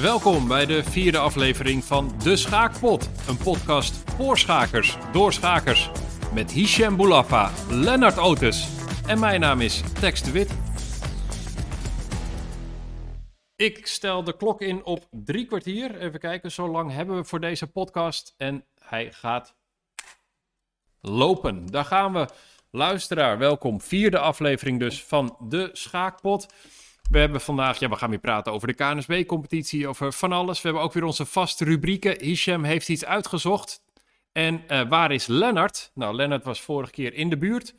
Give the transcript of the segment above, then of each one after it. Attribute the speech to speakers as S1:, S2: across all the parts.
S1: Welkom bij de vierde aflevering van De Schaakpot. Een podcast voor schakers, door schakers. Met Hichem Boulafa, Lennart Otis en mijn naam is Tex de Wit. Ik stel de klok in op drie kwartier. Even kijken, zo lang hebben we voor deze podcast. En hij gaat lopen. Daar gaan we. Luisteraar, welkom. Vierde aflevering dus van De Schaakpot. We hebben vandaag, ja, we gaan weer praten over de KNSB-competitie, over van alles. We hebben ook weer onze vaste rubrieken. Hisham heeft iets uitgezocht. En uh, waar is Lennart? Nou, Lennart was vorige keer in de buurt.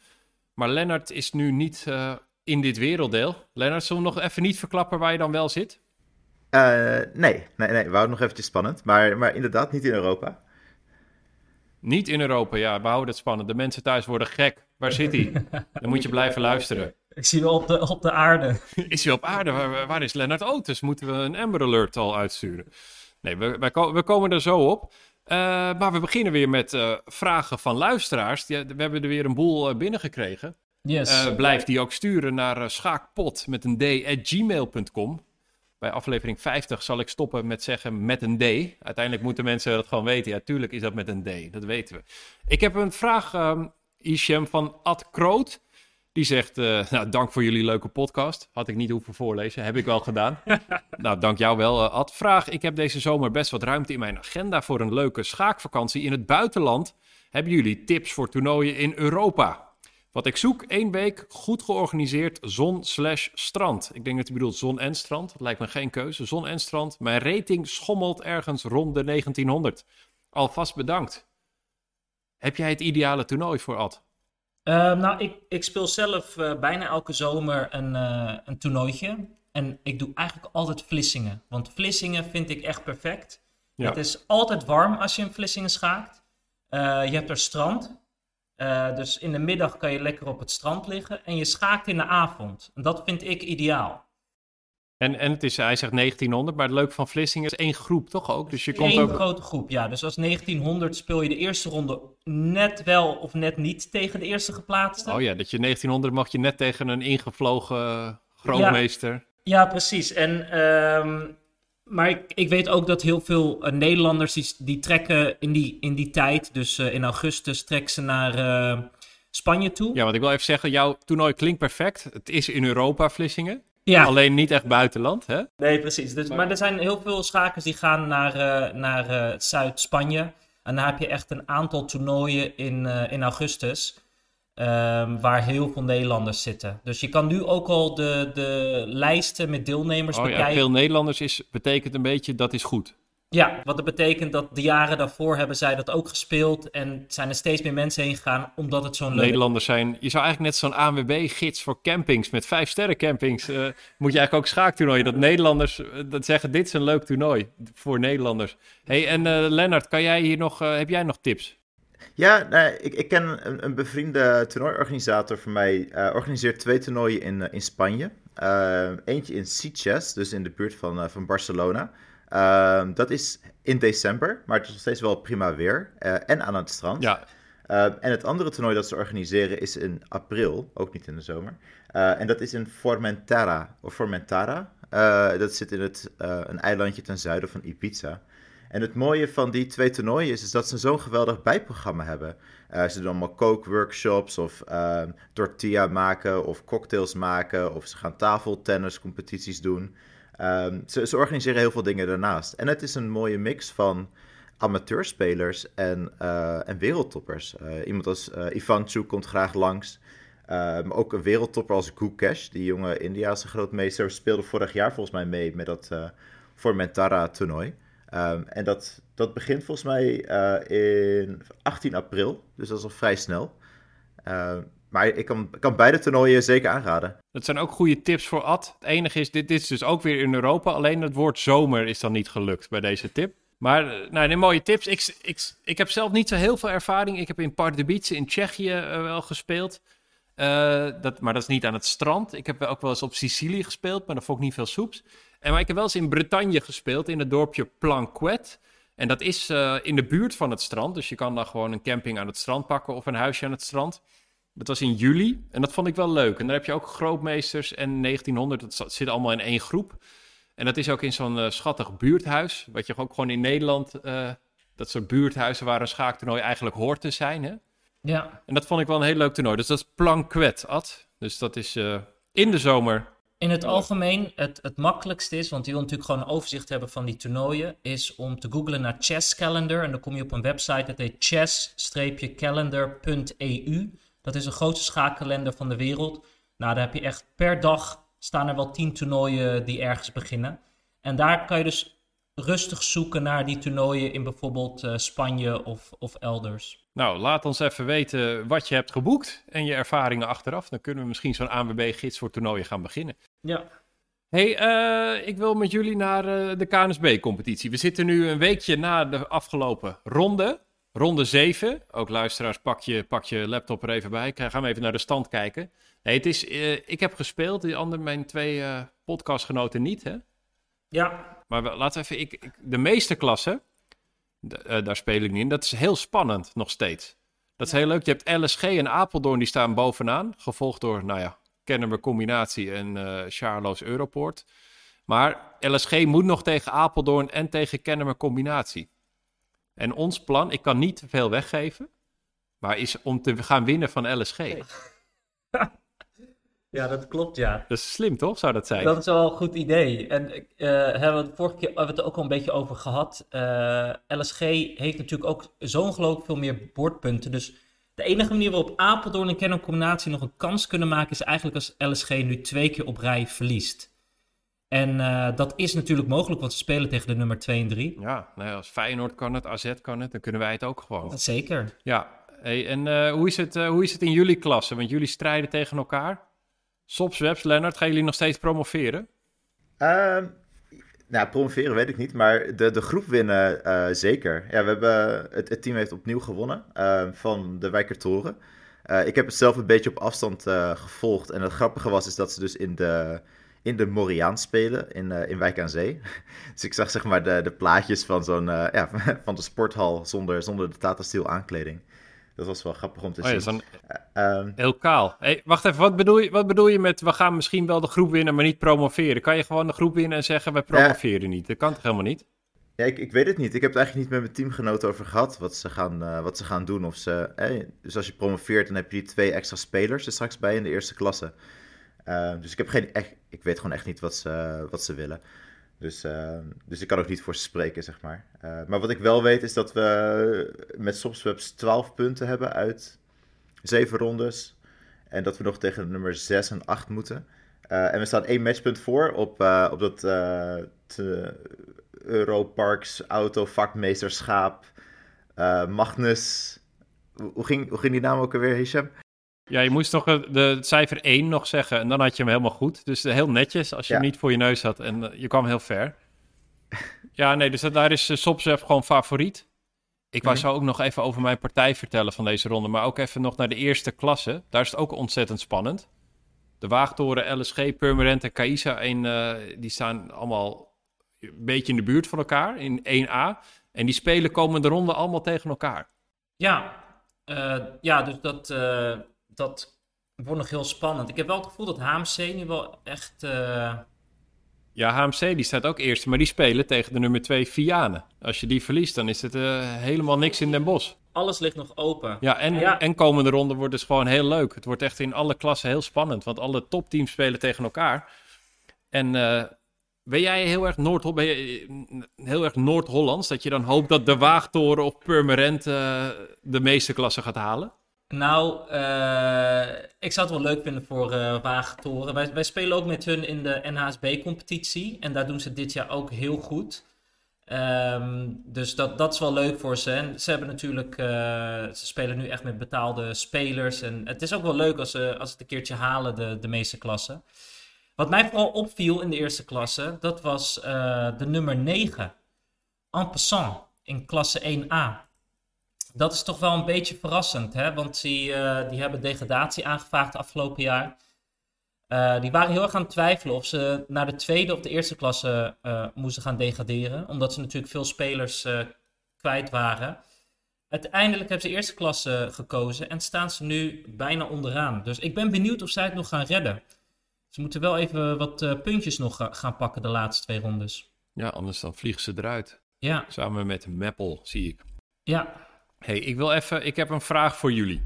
S1: Maar Lennart is nu niet uh, in dit werelddeel. Lennart, zullen we nog even niet verklappen waar je dan wel zit?
S2: Uh, nee, nee, nee, we houden nog eventjes spannend. Maar, maar inderdaad, niet in Europa.
S1: Niet in Europa, ja, we houden het spannend. De mensen thuis worden gek. Waar zit hij? Dan moet je blijven luisteren.
S3: Ik zie wel op de, op de aarde.
S1: Is hij op aarde? Waar, waar is Lennart Otis? Moeten we een Amber Alert al uitsturen? Nee, we, wij, we komen er zo op. Uh, maar we beginnen weer met uh, vragen van luisteraars. We hebben er weer een boel uh, binnengekregen.
S3: Yes.
S1: blijf die ook sturen naar schaakpot met een d at gmail.com. Bij aflevering 50 zal ik stoppen met zeggen met een D. Uiteindelijk moeten mensen dat gewoon weten. Ja, tuurlijk is dat met een D. Dat weten we. Ik heb een vraag, um, Ishem, van Ad Kroot. Die zegt, uh, nou, dank voor jullie leuke podcast. Had ik niet hoeven voorlezen, heb ik wel gedaan. nou, dank jou wel, uh, Ad. Vraag, ik heb deze zomer best wat ruimte in mijn agenda voor een leuke schaakvakantie in het buitenland. Hebben jullie tips voor toernooien in Europa? Wat ik zoek, één week goed georganiseerd zon slash strand. Ik denk dat u bedoelt zon en strand. Dat lijkt me geen keuze. Zon en strand. Mijn rating schommelt ergens rond de 1900. Alvast bedankt. Heb jij het ideale toernooi voor Ad?
S3: Uh, nou, ik, ik speel zelf uh, bijna elke zomer een, uh, een toernooitje. En ik doe eigenlijk altijd Vlissingen. Want Vlissingen vind ik echt perfect. Ja. Het is altijd warm als je in Vlissingen schaakt. je hebt er strand. Uh, dus in de middag kan je lekker op het strand liggen en je schaakt in de avond. En dat vind ik ideaal.
S1: En, en het is, hij zegt 1900, maar het leuke van Vlissingen is één groep toch ook? Dus je komt
S3: Eén
S1: ook...
S3: grote groep, ja. Dus als 1900 speel je de eerste ronde net wel of net niet tegen de eerste geplaatste.
S1: Oh ja, dat je 1900 mag je net tegen een ingevlogen grootmeester.
S3: Ja, ja precies. En... Um, maar ik, ik, weet ook dat heel veel uh, Nederlanders die, die, trekken in die, in die tijd, dus uh, in augustus, trekken ze naar uh, Spanje toe.
S1: Ja, want ik wil even zeggen, jouw toernooi klinkt perfect. Het is in Europa, Vlissingen. Ja. Alleen niet echt buitenland, hè?
S3: Nee, precies. Dus, maar... maar er zijn heel veel schakers die gaan naar, naar Zuid-Spanje. En daar heb je echt een aantal toernooien in, in augustus. Um, waar heel veel Nederlanders zitten. Dus je kan nu ook al de, de lijsten met deelnemers
S1: oh,
S3: bekijken.
S1: Ja, veel Nederlanders is, betekent een beetje dat is goed.
S3: Ja, wat dat betekent dat de jaren daarvoor hebben zij dat ook gespeeld. En zijn er steeds meer mensen heen gegaan omdat het zo'n leuk
S1: Nederlanders zijn. Je zou eigenlijk net zo'n ANWB-gids voor campings met vijf sterren campings. Uh, moet je eigenlijk ook schaaktoernooien. Dat Nederlanders uh, dat zeggen: dit is een leuk toernooi voor Nederlanders. hey, en uh, Lennart, kan jij hier nog, heb jij nog tips?
S2: Ja, nee, ik, ik ken een, een bevriende toernooiorganisator van mij. Uh, organiseert twee toernooien in, uh, in Spanje. Uh, eentje in Sitges, dus in de buurt van, van Barcelona. Dat is in december, maar het is nog steeds wel prima weer. en aan het strand.
S1: Ja.
S2: en het andere toernooi dat ze organiseren is in april, ook niet in de zomer. en dat is in Formentara. Of Formentara. dat zit in het, een eilandje ten zuiden van Ibiza. En het mooie van die twee toernooien is, is dat ze zo'n geweldig bijprogramma hebben. Uh, ze doen allemaal kookworkshops of uh, tortilla maken of cocktails maken. Of ze gaan tafeltenniscompetities doen. Um, ze, ze, organiseren heel veel dingen daarnaast. En het is een mooie mix van amateurspelers en, uh, en wereldtoppers. iemand als Ivan Chu komt graag langs. Um, ook een wereldtopper als Gukesh, die jonge Indiaanse grootmeester, speelde vorig jaar volgens mij mee met dat Formentara toernooi. Um, en dat, dat begint volgens mij uh, in 18 april, dus dat is al vrij snel. Maar ik kan, kan beide toernooien zeker aanraden.
S1: Dat zijn ook goede tips voor Ad. Het enige is, dit, dit is dus ook weer in Europa, alleen het woord zomer is dan niet gelukt bij deze tip. Maar eh, nou, mooie tips. Ik, ik, ik heb zelf niet zo heel veel ervaring. Ik heb in Pardubice in Tsjechië uh, wel gespeeld. Uh, dat, maar dat is niet aan het strand. Ik heb ook wel eens op Sicilië gespeeld, maar dat vond ik niet veel soeps. En maar ik heb wel eens in Bretagne gespeeld, in het dorpje Planquet. En dat is in de buurt van het strand. Dus je kan dan gewoon een camping aan het strand pakken of een huisje aan het strand. Dat was in juli en dat vond ik wel leuk. En daar heb je ook grootmeesters en 1900, dat zit allemaal in één groep. En dat is ook in zo'n schattig buurthuis, wat je ook gewoon in Nederland, dat soort buurthuizen waar een schaaktoernooi eigenlijk hoort te zijn. Hè?
S3: Ja.
S1: En dat vond ik wel een heel leuk toernooi. Dus dat is Planquet, Ad. Dus dat is in de zomer
S3: in het algemeen, het, het makkelijkste is, want je wil natuurlijk gewoon een overzicht hebben van die toernooien, is om te googlen naar Chess Calendar. En dan kom je op een website, dat heet chess-calendar.eu. Dat is een grootste schaakkalender van de wereld. Nou, daar heb je echt per dag staan er wel tien toernooien die ergens beginnen. En daar kan je dus rustig zoeken naar die toernooien in bijvoorbeeld uh, Spanje of, of elders.
S1: Nou, laat ons even weten wat je hebt geboekt en je ervaringen achteraf. Dan kunnen we misschien zo'n ANWB-gids voor toernooien gaan beginnen.
S3: Ja.
S1: hey, uh, ik wil met jullie naar uh, de KNSB-competitie. We zitten nu een weekje na de afgelopen ronde. Ronde 7. Ook luisteraars, pak je, pak je laptop er even bij. Gaan we even naar de stand kijken. Nee, het is, ik heb gespeeld, die andere, mijn twee podcastgenoten niet, hè?
S3: Ja.
S1: Maar laten we even, ik, ik, de meeste klassen, uh, daar speel ik niet in, dat is heel spannend nog steeds. Dat is heel leuk. Je hebt LSG en Apeldoorn, die staan bovenaan. Gevolgd door, nou ja, Kennemer Combinatie en uh, Charlo's Europoort. Maar LSG moet nog tegen Apeldoorn en tegen Kennemer Combinatie. En ons plan, ik kan niet te veel weggeven, maar is om te gaan winnen van LSG.
S3: Ja, dat klopt, ja.
S1: Dat is slim, toch? Zou dat zijn?
S3: Dat is wel een goed idee. En uh, hebben we het vorige keer hebben we het er ook al een beetje over gehad. Uh, LSG heeft natuurlijk ook zo ongelooflijk veel meer bordpunten. Dus de enige manier waarop Apeldoorn en Canon combinatie nog een kans kunnen maken... is eigenlijk als LSG nu twee keer op rij verliest. En uh, dat is natuurlijk mogelijk, want ze spelen tegen de nummer 2 en 3.
S1: Ja, nou ja, als Feyenoord kan het, AZ kan het, dan kunnen wij het ook gewoon.
S3: Zeker.
S1: Ja, hey, en hoe, is het, hoe is het in jullie klasse? Want jullie strijden tegen elkaar. Sops Webs, Lennart, gaan jullie nog steeds promoveren?
S2: Uh, nou, promoveren weet ik niet, maar de, de groep winnen uh, zeker. Ja, we hebben, het, het team heeft opnieuw gewonnen uh, van de Wijkertoren. Uh, ik heb het zelf een beetje op afstand gevolgd. En het grappige was is dat ze dus in de, in de Moriaan spelen in, in Wijk aan Zee. dus ik zag zeg maar de, de plaatjes van, zo'n, ja, van de sporthal zonder, zonder de Tata Steel aankleding. Dat was wel grappig om te
S1: oh,
S2: zien.
S1: Ja, dan... uh, Heel kaal. Hey, wacht even, wat bedoel, je, wat bedoel je met we gaan misschien wel de groep winnen, maar niet promoveren? Kan je gewoon de groep winnen en zeggen wij promoveren niet? Dat kan toch helemaal niet?
S2: Ja, ik, ik, weet het niet. Ik heb het eigenlijk niet met mijn teamgenoten over gehad wat ze gaan, uh, wat ze gaan doen. Of ze, hey, dus als je promoveert, dan heb je die twee extra spelers er straks bij in de eerste klasse. Uh, dus ik, heb geen, echt, ik weet gewoon echt niet wat ze, wat ze willen. Dus, uh, dus ik kan ook niet voor ze spreken, zeg maar. Uh, maar wat ik wel weet is dat we met Sopswebs 12 punten hebben uit 7 rondes. En dat we nog tegen nummer 6 en 8 moeten. Uh, en we staan één matchpunt voor op, op dat Europarks autovakmeesterschaap. Magnus. Hoe ging, hoe ging die naam ook alweer, Hisham?
S1: Ja, je moest toch de cijfer 1 nog zeggen en dan had je hem helemaal goed. Dus heel netjes als je ja. hem niet voor je neus had en je kwam heel ver. Ja, nee, dus daar is uh, Sopsef gewoon favoriet. Ik wou zo ook nog even over mijn partij vertellen van deze ronde, maar ook even nog naar de eerste klasse. Daar is het ook ontzettend spannend. De Waagtoren, LSG, Permanent en Caïsa, uh, die staan allemaal een beetje in de buurt van elkaar, in 1A. En die spelen komende ronde allemaal tegen elkaar.
S3: Ja, uh, ja dus dat dat wordt nog heel spannend. Ik heb wel het gevoel dat HMC nu wel echt. Uh...
S1: Ja, HMC die staat ook eerst, maar die spelen tegen de nummer 2 Vianen. Als je die verliest, dan is het uh, helemaal niks in Den Bosch.
S3: Alles ligt nog open.
S1: Ja en, ja. en komende ronde wordt dus gewoon heel leuk. Het wordt echt in alle klassen heel spannend, want alle topteams spelen tegen elkaar. En uh, ben jij heel erg Noord ben je heel erg Noord-Hollands dat je dan hoopt dat de Waagtoren of Purmerend de meeste klassen gaat halen?
S3: Nou, uh, ik zou het wel leuk vinden voor uh, Waagtoren. Wij, wij spelen ook met hun in de NHSB-competitie. En daar doen ze dit jaar ook heel goed. Um, dus dat, dat is wel leuk voor ze. En ze hebben natuurlijk, uh, ze spelen nu echt met betaalde spelers. En het is ook wel leuk als ze, als het een keertje halen, de, de meeste klassen. Wat mij vooral opviel in de eerste klasse, dat was de nummer 9. En passant, in klasse 1A dat is toch wel een beetje verrassend, hè? want die, uh, die hebben degradatie aangevraagd afgelopen jaar. Uh, die waren heel erg aan het twijfelen of ze naar de tweede of de eerste klasse uh, moesten gaan degraderen, omdat ze natuurlijk veel spelers kwijt waren. Uiteindelijk hebben ze eerste klasse gekozen en staan ze nu bijna onderaan. Dus ik ben benieuwd of zij het nog gaan redden. Ze moeten wel even wat puntjes nog gaan pakken de laatste twee rondes.
S1: Ja, anders dan vliegen ze eruit.
S3: Ja.
S1: Samen met Meppel, zie ik.
S3: Ja.
S1: Hey, ik wil even... Ik heb een vraag voor jullie.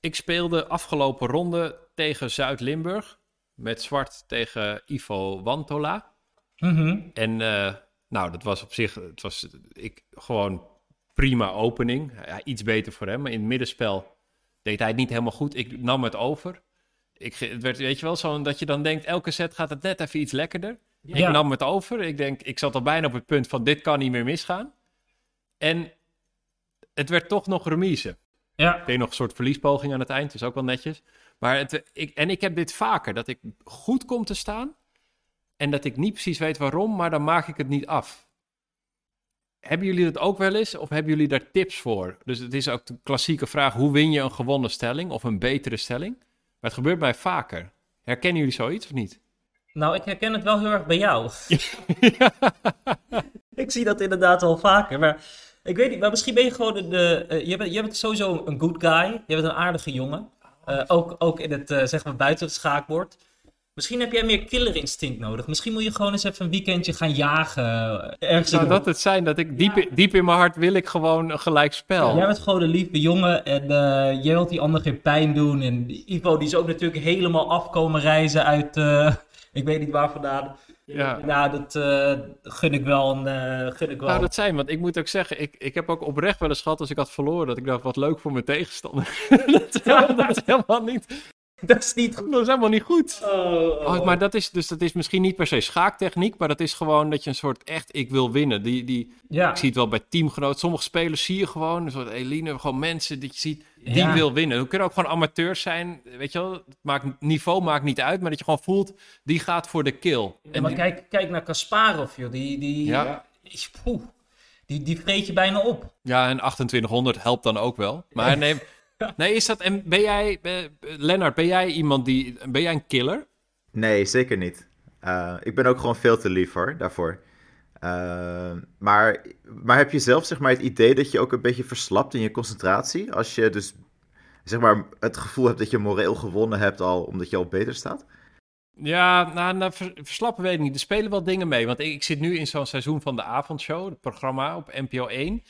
S1: Ik speelde afgelopen ronde tegen Zuid-Limburg. Met zwart tegen Ivo Wantola.
S3: Mm
S1: En uh, nou, dat was op zich... Het was ik, gewoon prima opening. Ja, iets beter voor hem. Maar in het middenspel deed hij het niet helemaal goed. Ik nam het over. Ik, het werd, weet je wel, zo dat je dan denkt... Elke set gaat het net even iets lekkerder. Ja. Ik nam het over. Ik denk, ik zat al bijna op het punt van... Dit kan niet meer misgaan. En het werd toch nog remise.
S3: Ja.
S1: Ik deed nog een soort verliespoging aan het eind, dus ook wel netjes. Maar het, ik, en ik heb dit vaker, dat ik goed kom te staan en dat ik niet precies weet waarom, maar dan maak ik het niet af. Hebben jullie dat ook wel eens of hebben jullie daar tips voor? Dus het is ook de klassieke vraag, hoe win je een gewonnen stelling of een betere stelling? Maar het gebeurt mij vaker. Herkennen jullie zoiets of niet?
S3: Nou, ik herken het wel heel erg bij jou. ja. ik zie dat inderdaad wel vaker, maar ik weet niet, maar misschien ben je gewoon de. Uh, je, bent, je bent sowieso een good guy. Je bent een aardige jongen. Uh, ook, ook in het, uh, zeg maar, buiten het schaakbord. Misschien heb jij meer killer instinct nodig. Misschien moet je gewoon eens even een weekendje gaan jagen. Ergens
S1: Zou dat het zijn? Dat ik diep, ja. diep in mijn hart wil ik gewoon een gelijk spel.
S3: Ja, jij bent gewoon een lieve jongen en uh, jij wilt die ander geen pijn doen. En Ivo die is ook natuurlijk helemaal afkomen reizen uit, ik weet niet waar vandaan.
S1: Ja.
S3: Nou, dat uh, gun ik wel. Een, uh, gun ik wel.
S1: Nou, dat zijn, want ik moet ook zeggen, ik, ik heb ook oprecht wel eens gehad als ik had verloren, dat ik dacht, wat leuk voor mijn tegenstander. dat, dat is helemaal niet...
S3: Dat is niet
S1: goed. Dat is helemaal niet goed.
S3: Oh, oh.
S1: Oh, maar dat is, dus dat is misschien niet per se schaaktechniek, maar dat is gewoon dat je een soort echt, ik wil winnen. Die, die,
S3: ja.
S1: Ik zie het wel bij teamgenoot. Sommige spelers zie je gewoon, een soort Eline, gewoon mensen die je ziet, die
S3: Ja.
S1: wil winnen. We kunnen ook gewoon amateurs zijn, weet je wel. Het maakt, niveau maakt niet uit, maar dat je gewoon voelt, die gaat voor de kill.
S3: Ja, maar kijk, kijk naar Kasparov, joh. Die, die,
S1: Ja.
S3: die, poeh, die, die vreet je bijna op.
S1: Ja, en 2800 helpt dan ook wel. Maar nee, nee is dat... En ben jij... eh, Lennart, ben jij iemand die... Ben jij een killer?
S2: Nee, zeker niet. Uh, ik ben ook gewoon veel te lief hoor, daarvoor. Uh, maar, maar heb je zelf zeg maar, het idee dat je ook een beetje verslapt in je concentratie? Als je dus zeg maar, het gevoel hebt dat je moreel gewonnen hebt al, omdat je al beter staat?
S1: Ja, nou, nou vers- verslappen weet ik niet. Er spelen wel dingen mee. Want ik, ik zit nu in zo'n seizoen van de avondshow, het programma op NPO 1.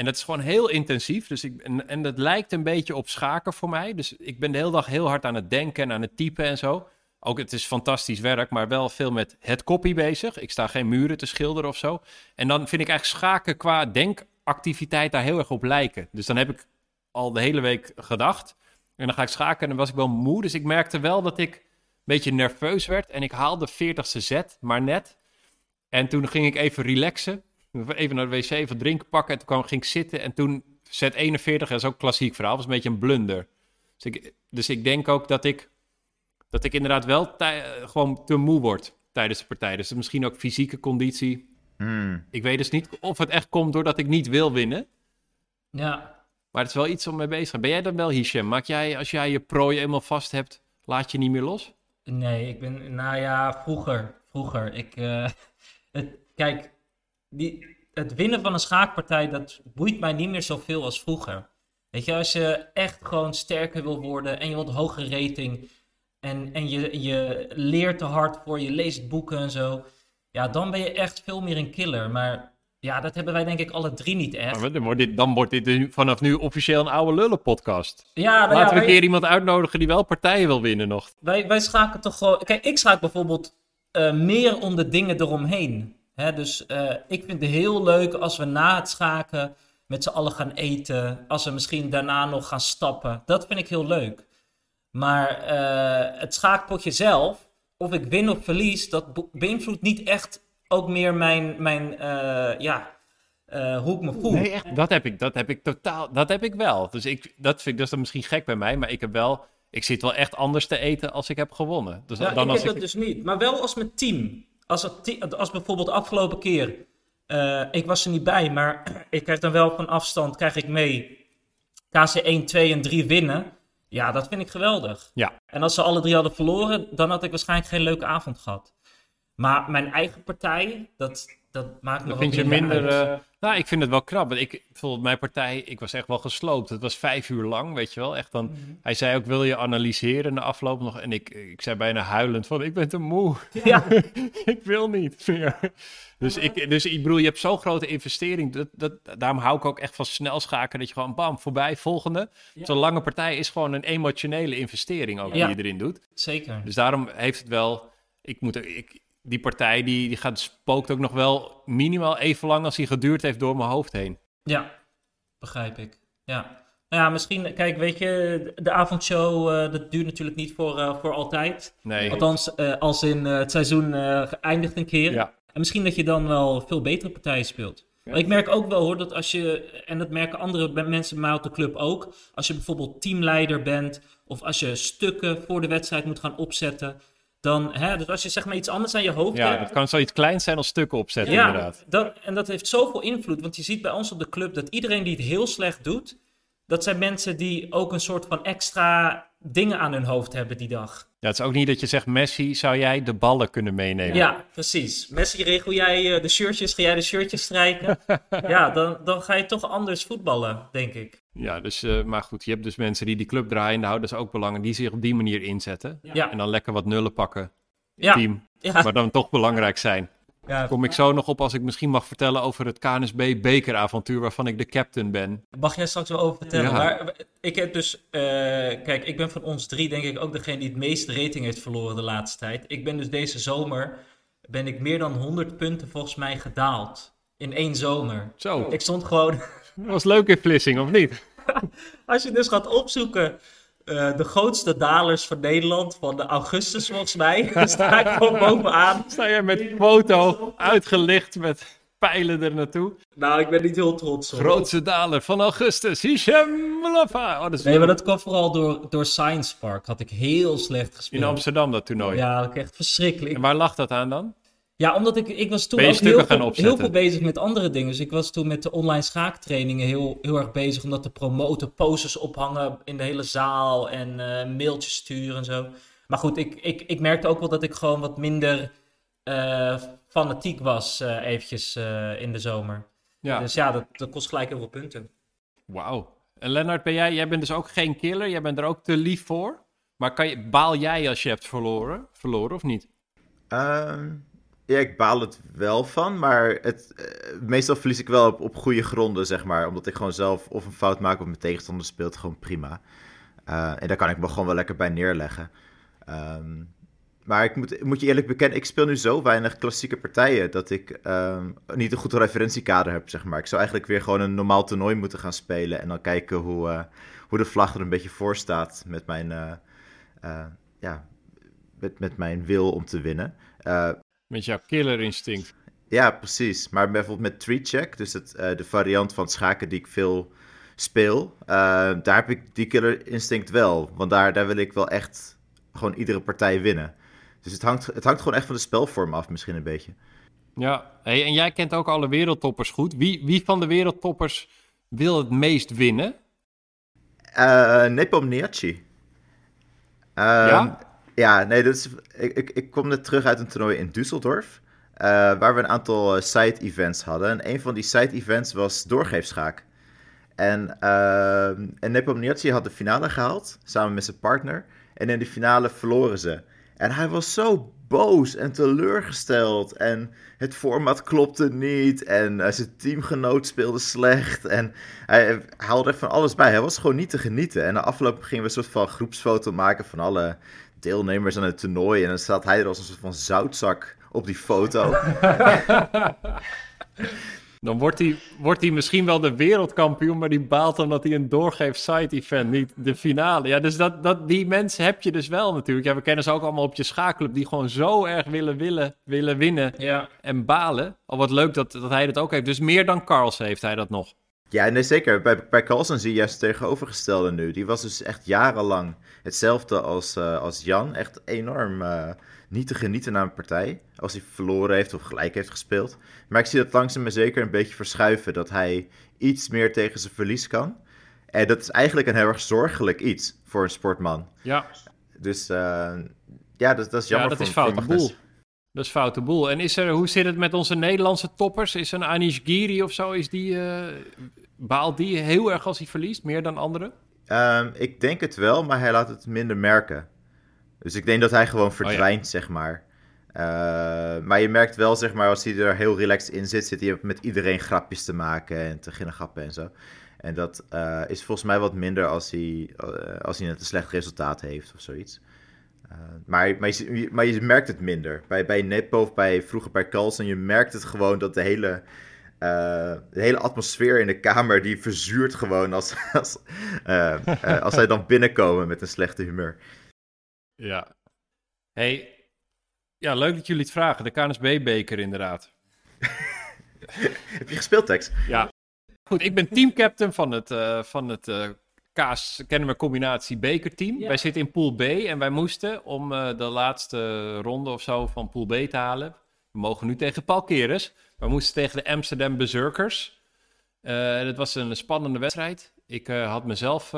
S1: En dat is gewoon heel intensief. Dus ik, en, dat lijkt een beetje op schaken voor mij. Dus ik ben de hele dag heel hard aan het denken en aan het typen en zo. Ook het is fantastisch werk, maar wel veel met het kopie bezig. Ik sta geen muren te schilderen of zo. En dan vind ik eigenlijk schaken qua denkactiviteit daar heel erg op lijken. Dus dan heb ik al de hele week gedacht. En dan ga ik schaken en dan was ik wel moe. Dus ik merkte wel dat ik een beetje nerveus werd. En ik haalde 40ste zet, maar net. En toen ging ik even relaxen. Even naar de wc, even drinken pakken. En toen kwam, ging ik zitten. En toen zet 41, dat is ook een klassiek verhaal. was een beetje een blunder. Dus ik, dus ik denk ook dat ik, dat ik inderdaad wel tij- eh, gewoon te moe word tijdens de partij. Dus misschien ook fysieke conditie.
S2: Hmm.
S1: Ik weet dus niet of het echt komt doordat ik niet wil winnen.
S3: Ja.
S1: Maar het is wel iets om mee bezig te zijn. Ben jij dan wel, Hisham? Maak jij, als jij je prooi eenmaal vast hebt, laat je niet meer los?
S3: Nee, ik ben, nou ja, vroeger. Vroeger. Ik, eh, het, kijk, die, het winnen van een schaakpartij, dat boeit mij niet meer zoveel als vroeger. Weet je, als je echt gewoon sterker wil worden en je wilt een hogere rating en, en je, je leert te hard voor, je leest boeken en zo, ja, dan ben je echt veel meer een killer. Maar ja, dat hebben wij denk ik alle drie niet echt.
S1: Maar dan wordt dit, dan wordt dit vanaf nu officieel een oude lullen podcast.
S3: Ja, nou ja,
S1: Laten we een keer iemand uitnodigen die wel partijen wil winnen nog.
S3: Wij, wij schaken toch gewoon. Kijk, ik schaak bijvoorbeeld eh, meer om de dingen eromheen. Hè, dus eh, ik vind het heel leuk als we na het schaken met z'n allen gaan eten. Als we misschien daarna nog gaan stappen. Dat vind ik heel leuk. Maar eh, het schaakpotje zelf, of ik win of verlies, dat be- beïnvloedt niet echt ook meer mijn, mijn eh, ja, eh, hoe ik me voel.
S1: Nee, echt. Dat heb ik, dat heb ik totaal, dat heb ik wel. Dus ik, dat vind ik, dat is dan misschien gek bij mij, maar ik heb wel, ik zit wel echt anders te eten als ik heb gewonnen. Dus
S3: Ja,
S1: dan
S3: ik
S1: als
S3: heb
S1: ik,
S3: dat dus niet. Maar wel als mijn team. Als, het als bijvoorbeeld de afgelopen keer. eh, ik was er niet bij, maar ik krijg dan wel van afstand krijg ik mee. KC 1, 2 en 3 winnen. Ja, dat vind ik geweldig.
S1: Ja.
S3: En als ze alle drie hadden verloren, dan had ik waarschijnlijk geen leuke avond gehad. Maar mijn eigen partij, dat, dat maakt me ook
S1: vind je minder... eh, nou, ik vind het wel knap. Want ik, bijvoorbeeld mijn partij, ik was echt wel gesloopt. Het was vijf uur lang, weet je wel. Echt dan,
S3: Mhm.
S1: hij zei ook, wil je analyseren na afloop nog? En ik, ik zei bijna huilend van, ik ben te moe.
S3: Ja,
S1: ik wil niet meer. Dus ik, dus ik bedoel, je hebt zo'n grote investering. Dat, dat, daarom hou ik ook echt van snel schakelen. Dat je gewoon bam, voorbij, volgende.
S3: Ja.
S1: Zo'n lange partij is gewoon een emotionele investering ook
S3: Ja.
S1: die je erin doet.
S3: zeker.
S1: Dus daarom heeft het wel. Ik moet, ik, die partij die, die gaat, spookt ook nog wel minimaal even lang als die geduurd heeft door mijn hoofd heen.
S3: Ja, begrijp ik. Ja. Nou ja, misschien, kijk, weet je, de avondshow, eh, dat duurt natuurlijk niet voor, eh, voor altijd.
S1: Nee.
S3: Althans, eh, als in het seizoen geëindigd een keer.
S1: Ja.
S3: En misschien dat je dan wel veel betere partijen speelt. Maar ik merk ook wel hoor, dat als je, en dat merken andere mensen bij mij op de club ook, als je bijvoorbeeld teamleider bent, of als je stukken voor de wedstrijd moet gaan opzetten, dan, hè, dus als je zeg maar iets anders aan je hoofd
S1: Ja,
S3: hebt,
S1: dat kan zoiets kleins zijn als stukken opzetten,
S3: ja,
S1: inderdaad.
S3: dat, en dat heeft zoveel invloed. Want je ziet bij ons op de club dat iedereen die het heel slecht doet, dat zijn mensen die ook een soort van extra dingen aan hun hoofd hebben die dag.
S1: Ja, het is ook niet dat je zegt, Messi, zou jij de ballen kunnen meenemen?
S3: Ja, precies. Messi, regel jij eh, de shirtjes, ga jij de shirtjes strijken? ja, dan, dan ga je toch anders voetballen, denk ik.
S1: Ja, dus, eh, maar goed, je hebt dus mensen die die club draaiende houden, dat is ook belangrijk, die zich op die manier inzetten.
S3: Ja,
S1: En dan lekker wat nullen pakken,
S3: ja,
S1: team,
S3: ja.
S1: maar dan toch belangrijk zijn.
S3: ja.
S1: Kom ik zo nog op als ik misschien mag vertellen over het KNSB bekeravontuur waarvan ik de captain ben.
S3: Mag jij straks wel over vertellen?
S1: Ja.
S3: Maar ik heb dus, eh, kijk, ik ben van ons drie denk ik ook degene die het meeste rating heeft verloren de laatste tijd. Ik ben dus deze zomer, ben ik meer dan 100 punten volgens mij gedaald. In één zomer.
S1: Zo,
S3: Ik stond gewoon,
S1: dat was leuk in Vlissing, of niet?
S3: als je dus gaat opzoeken, eh, de grootste dalers van Nederland, van de augustus volgens mij, dan sta ik gewoon bovenaan.
S1: Sta jij met foto uitgelicht met pijlen er naartoe.
S3: Nou, ik ben niet heel trots op.
S1: Grootste daler van augustus, Hichem Lafa. Oh,
S3: Nee, maar dat kwam vooral door, door Science Park. Had ik heel slecht gespeeld.
S1: in Amsterdam dat toernooi.
S3: Ja, dat ik echt verschrikkelijk.
S1: En waar lag dat aan dan?
S3: Ja, omdat ik, ik was toen ook heel
S1: gaan
S3: veel, heel veel bezig met andere dingen. Dus ik was toen met de online schaaktrainingen heel, heel erg bezig om dat te promoten. Posters ophangen in de hele zaal en eh, mailtjes sturen en zo. Maar goed, ik, ik, ik merkte ook wel dat ik gewoon wat minder eh, fanatiek was eh, eventjes eh, in de zomer.
S1: Ja,
S3: Dus ja, dat, dat kost gelijk heel veel punten.
S1: wauw. En Lennart, ben jij, jij bent dus ook geen killer. Jij bent er ook te lief voor. Maar kan je, baal jij als je hebt verloren? Verloren of niet?
S2: Ehm, ja, ik baal het wel van, maar het, eh, meestal verlies ik wel op, op goede gronden, zeg maar. Omdat ik gewoon zelf of een fout maak of mijn tegenstander speelt gewoon prima. Eh, en daar kan ik me gewoon wel lekker bij neerleggen. Ehm, maar ik moet, moet je eerlijk bekennen, ik speel nu zo weinig klassieke partijen dat ik ehm, niet een goed referentiekader heb, zeg maar. Ik zou eigenlijk weer gewoon een normaal toernooi moeten gaan spelen en dan kijken hoe, eh, hoe de vlag er een beetje voor staat met mijn, ja, met, met mijn wil om te winnen. Eh,
S1: Met jouw killer instinct.
S2: ja, precies. Maar bijvoorbeeld met Tree Check, dus het, eh, de variant van schaken die ik veel speel, eh, daar heb ik die killer instinct wel. Want daar, daar wil ik wel echt gewoon iedere partij winnen. Dus het hangt, het hangt gewoon echt van de spelvorm af, misschien een beetje.
S1: Ja, hey, en jij kent ook alle wereldtoppers goed. Wie, wie van de wereldtoppers wil het meest winnen?
S2: Eh Nepomniachtchi. Ehm,
S1: Ja?
S2: Ja, nee, dat ik, ik, ik kom net terug uit een toernooi in Düsseldorf. eh, waar we een aantal eh, side-events hadden. En een van die side-events was doorgeefschaak. En, ehm en had de finale gehaald, samen met zijn partner. En in de finale verloren ze. En hij was zo boos en teleurgesteld. En het format klopte niet. En zijn teamgenoot speelde slecht. En hij, haalde er van alles bij. Hij was gewoon niet te genieten. En na afloop gingen we een soort van groepsfoto maken van alle deelnemers aan het toernooi. En dan staat hij er als een soort van zoutzak op die foto.
S1: Dan wordt hij, wordt hij misschien wel de wereldkampioen, maar die baalt omdat hij een doorgeeft side-event, niet de finale. Ja, dus dat, dat, die mensen heb je dus wel natuurlijk. Ja, we kennen ze ook allemaal op je schaakclub, die gewoon zo erg willen, willen, willen winnen
S3: Ja.
S1: en balen. Al wat leuk dat, dat hij dat ook heeft. Dus meer dan Carls heeft hij dat nog.
S2: Ja, nee, zeker. Bij, bij Carlsen zie je juist het tegenovergestelde nu. Die was dus echt jarenlang hetzelfde als, eh, als Jan. Echt enorm eh, niet te genieten naar een partij. Als hij verloren heeft of gelijk heeft gespeeld. Maar ik zie dat langzaam maar zeker een beetje verschuiven. Dat hij iets meer tegen zijn verlies kan. En dat is eigenlijk een heel erg zorgelijk iets voor een sportman.
S1: Ja,
S2: Dus eh, ja, dat, dat is jammer
S1: ja dat
S2: voor,
S1: is
S2: voor
S1: fout.
S2: Magnus.
S1: boel. Dat is foute boel. En is er, hoe zit het met onze Nederlandse toppers? Is een Anish Giri of zo, is die, uh, baalt die heel erg als hij verliest, meer dan anderen?
S2: Um, ik denk het wel, maar hij laat het minder merken. Dus ik denk dat hij gewoon verdwijnt, zeg maar. Uh, maar je merkt wel, zeg maar, als hij er heel relaxed in zit, zit hij met iedereen grapjes te maken en te grappen en zo. En dat uh, is volgens mij wat minder als hij, uh, als hij net een slecht resultaat heeft of zoiets. Maar, maar, je, maar je merkt het minder. Bij, bij Nepo of bij, vroeger bij Carlsen, je merkt het gewoon dat de hele, de hele atmosfeer in de kamer, die verzuurt gewoon als, als, als zij dan binnenkomen met een slechte humeur.
S1: Ja. Hey, ja, leuk dat jullie het vragen. De KNSB-beker inderdaad.
S2: Heb je gespeeld, Tex?
S1: Ja. Goed, ik ben teamcaptain van het, van het uh, Kaas Kennemer Combinatie Bekerteam. Ja. Wij zitten in Pool B en wij moesten om uh, de laatste ronde of zo van Pool B te halen. We mogen nu tegen Paul Keres. We moesten tegen de Amsterdam Berserkers. Het was een spannende wedstrijd. Ik had mezelf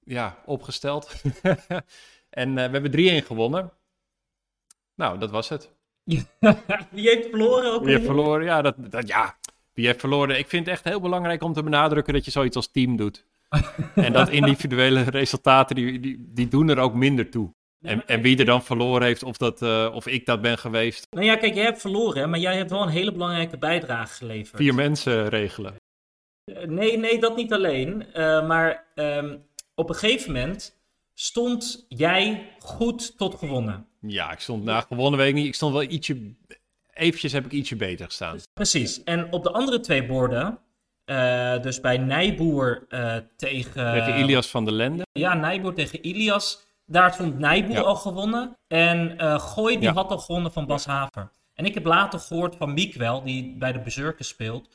S1: ja, opgesteld. en we hebben 3-1 gewonnen. Nou, dat was het.
S3: Wie heeft verloren ook?
S1: Wie heeft verloren? Ja, dat, dat, ja, wie heeft verloren? Ik vind het echt heel belangrijk om te benadrukken dat je zoiets als team doet. en dat individuele resultaten, die, die, die doen er ook minder toe. En, en wie er dan verloren heeft, of, dat, uh, of ik dat ben geweest.
S3: Nou ja, kijk, jij hebt verloren, maar jij hebt wel een hele belangrijke bijdrage geleverd.
S1: Vier mensen regelen.
S3: Uh, nee, nee, dat niet alleen. Uh, maar um, op een gegeven moment stond jij goed tot gewonnen.
S1: Ja, ik stond na gewonnen, weet ik niet. Ik stond wel ietsje, eventjes heb ik ietsje beter gestaan.
S3: Precies. En op de andere twee borden, uh, dus bij Nijboer uh, tegen...
S1: Tegen Ilias van der Lende.
S3: Ja, Nijboer tegen Ilias. Daar stond Nijboer ja. al gewonnen. En uh, Gooi, die ja. had al gewonnen van Bas Haver. En ik heb later gehoord van Miekwel, die bij de Bezurken speelt...